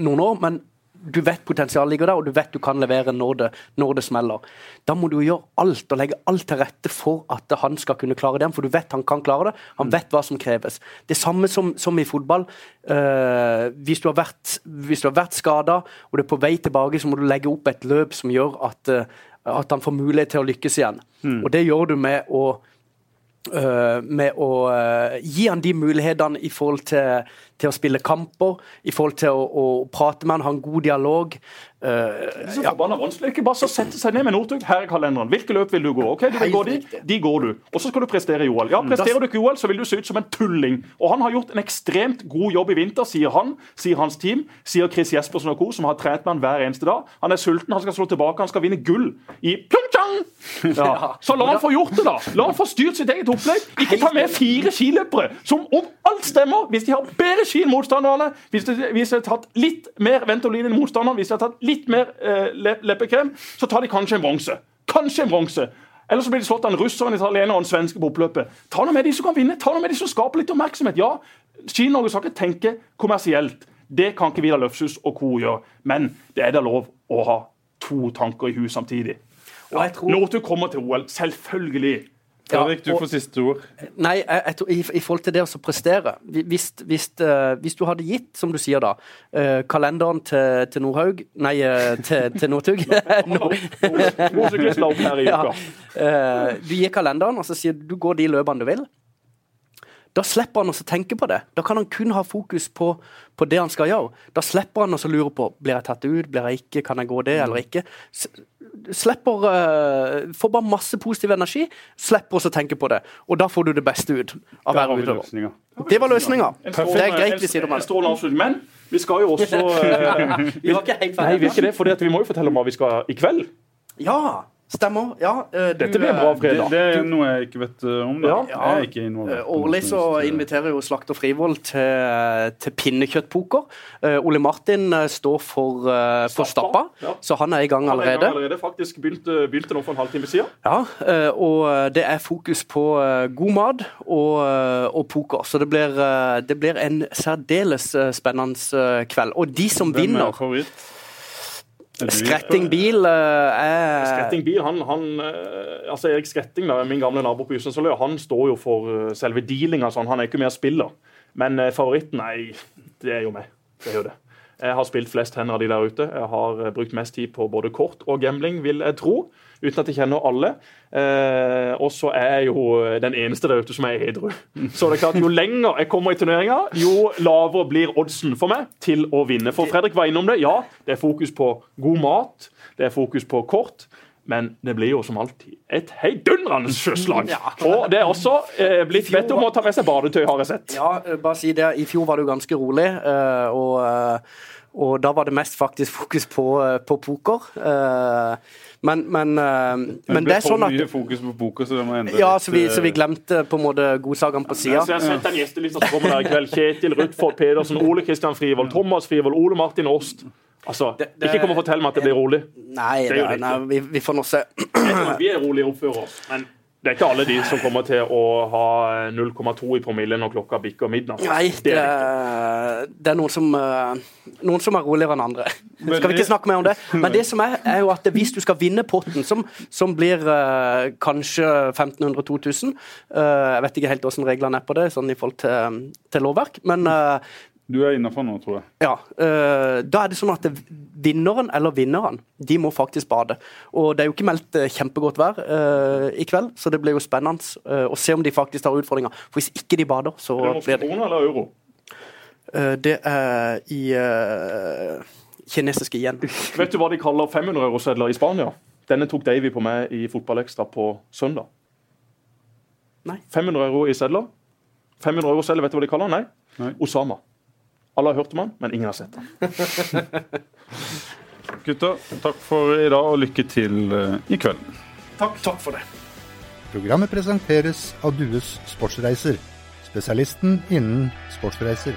noen år, men du vet potensialet ligger der, og du vet du kan levere når det, når det smeller. Da må du gjøre alt og legge alt til rette for at han skal kunne klare det. For du vet han kan klare det. Han vet hva som kreves. Det samme som, som i fotball. Uh, hvis du har vært, hvis du har vært skada og du er på vei tilbake, så må du legge opp et løp som gjør at, uh, at han får mulighet til å lykkes igjen. Og det gjør du med å Uh, med å uh, gi han de mulighetene i forhold til, til å spille kamper, i forhold til å, å prate med han, ha en god dialog. Uh, Det er så forbanna vanskelig. Ikke bare så sette seg ned med Northug. Her er kalenderen. Hvilke løp vil du gå? Ok, du vil gå de, de går du. Og så skal du prestere i OL. Ja, Presterer du ikke i OL, så vil du se ut som en tulling. Og han har gjort en ekstremt god jobb i vinter, sier han, sier hans team, sier Chris Jespersen og co., som har trent med han hver eneste dag. Han er sulten, han skal slå tilbake, han skal vinne gull i Pyeongchang! Ja. Så la han få gjort det, da. La han få styrt sitt eget opplegg. Ikke ta med fire skiløpere som, om alt stemmer, hvis de har bedre ski motstanderne, hvis de, hvis de har tatt litt mer Ventolin enn motstanderen, hvis de har tatt litt mer eh, le- leppekrem, så tar de kanskje en bronse. Kanskje en bronse. Eller så blir de slått av en russer, en italiener og en svenske på oppløpet. Ta noe med de som kan vinne, ta noe med de som skaper litt oppmerksomhet. Ja, Ski-Norge skal ikke tenke kommersielt. Det kan ikke Vidar Løfshus og co. gjøre. Men det er da lov å ha to tanker i huet samtidig. og jeg tror, Northug kommer til OL, selvfølgelig. Fredrik, du får siste ord. Nei, jeg, jeg i, i forhold til det å prestere hvis, hvis, uh, hvis du hadde gitt, som du sier da, uh, kalenderen til, til Nordhaug Nei, øh, til, til Northug. Ja. Eh, du gir kalenderen, og så sier du du går de løpene du vil. Da slipper han å tenke på det. Da kan han kun ha fokus på, på det han skal gjøre. Da slipper han å lure på blir jeg tatt ut, blir jeg ikke, kan jeg gå det eller ikke. S slipper uh, Får bare masse positiv energi. Slipper å tenke på det. Og da får du det beste ut av hver utøver. Det var løsninga. Det er greit vi sier en det. Men vi skal jo også uh, Vi Nei, vi ikke det, for vi må jo fortelle om hva vi skal i kveld. Ja, stemmer. Ja, eh, du, Dette blir en bra fredag. Det, det er noe jeg ikke vet uh, om. Da. Ja. Jeg er ikke involvert. Eh, Årlig så inviterer jo Slakter Frivold til, til pinnekjøttpoker. Eh, Ole Martin eh, står for, eh, for Stappa, Ja. så han er i gang allerede. Han er i gang allerede. faktisk begynte, begynte nå for en halvtime siden. Ja, eh, og det er fokus på eh, god mat og, eh, og poker. Så det blir, eh, det blir en særdeles eh, spennende eh, kveld. Og de som Hvem er vinner? Er Skretting bil eh, er Skretting bil, han, han eh, altså Erik Skretting, min gamle nabo på Ysensøløya, han står jo for eh, selve dealinga. Sånn. Han er ikke mer spiller. Men eh, favoritten, nei, det er jo meg. Det er jo det. Jeg har spilt flest hender av de der ute. Jeg har eh, brukt mest tid på både kort og gambling, vil jeg tro. Uten at jeg kjenner alle. Eh, og så er jeg jo den eneste der ute som er edru. Så det er klart, jo lenger jeg kommer i turneringa, jo lavere blir oddsen for meg til å vinne. For Fredrik var innom det. Ja, det er fokus på god mat, det er fokus på kort. Men det blir jo som alltid et heidundrende sjøslag. Og det er også eh, blitt bedt om å ta med seg badetøy, har jeg sett. Ja, eh, bare si det. I fjor var det jo ganske rolig, eh, og, eh, og da var det mest faktisk fokus på, eh, på poker. Eh, Men, men, eh, men det er sånn at... Det for at mye fokus på poker, så det må endre Ja, litt, så vi, så vi glemte på en måte godsakene på Så sida. jeg har sett den gjestelista som kommer der i kveld. Kjetil Rutford Pedersen, Ole Kristian Frivold, Thomas Frivold, Ole Martin Åst. Altså, Det- det- ikke kom og fortell meg at det blir rolig. Nei, Det er det, nei vi, vi får nå se. Vi er rolige og oppfører oss. Men det er ikke alle de som kommer til å ha 0,2 i promille når klokka bikker midnatt. Nei, Det det, er det er noen som, eh, noen som er roligere enn andre. Skal vi ikke snakke mer om det? Men det som er, er jo at hvis du skal vinne potten, som, som blir uh, kanskje 1500-2000 Jeg vet ikke helt hvordan reglene er på det, sånn i forhold til, til lovverk, men eh, Du er innafor nå, tror jeg. ja, eh, da er det sånn at vinneren eller vinneren, de må faktisk bade. Og det er jo ikke meldt eh, kjempegodt vær eh, i kveld, så det blir jo spennende eh, å se om de faktisk tar utfordringa. For hvis ikke de bader, så Er det blir det kroner eller euro? Det er i kinesiske yen. Vet du hva de kaller 500 eurosedler i Spania? Denne tok Davy på meg i Fotballekstra på søndag. Nei. 500 euro i sedler. 500 eurosedler, vet du hva de kaller? Nei. Nei. Osama. Alle har hørt om han, men ingen har sett han. Gutter, takk for i dag, og lykke til eh, i kveld. Takk, takk for det. Programmet presenteres av Dues Sportsreiser, spesialisten innen sportsreiser.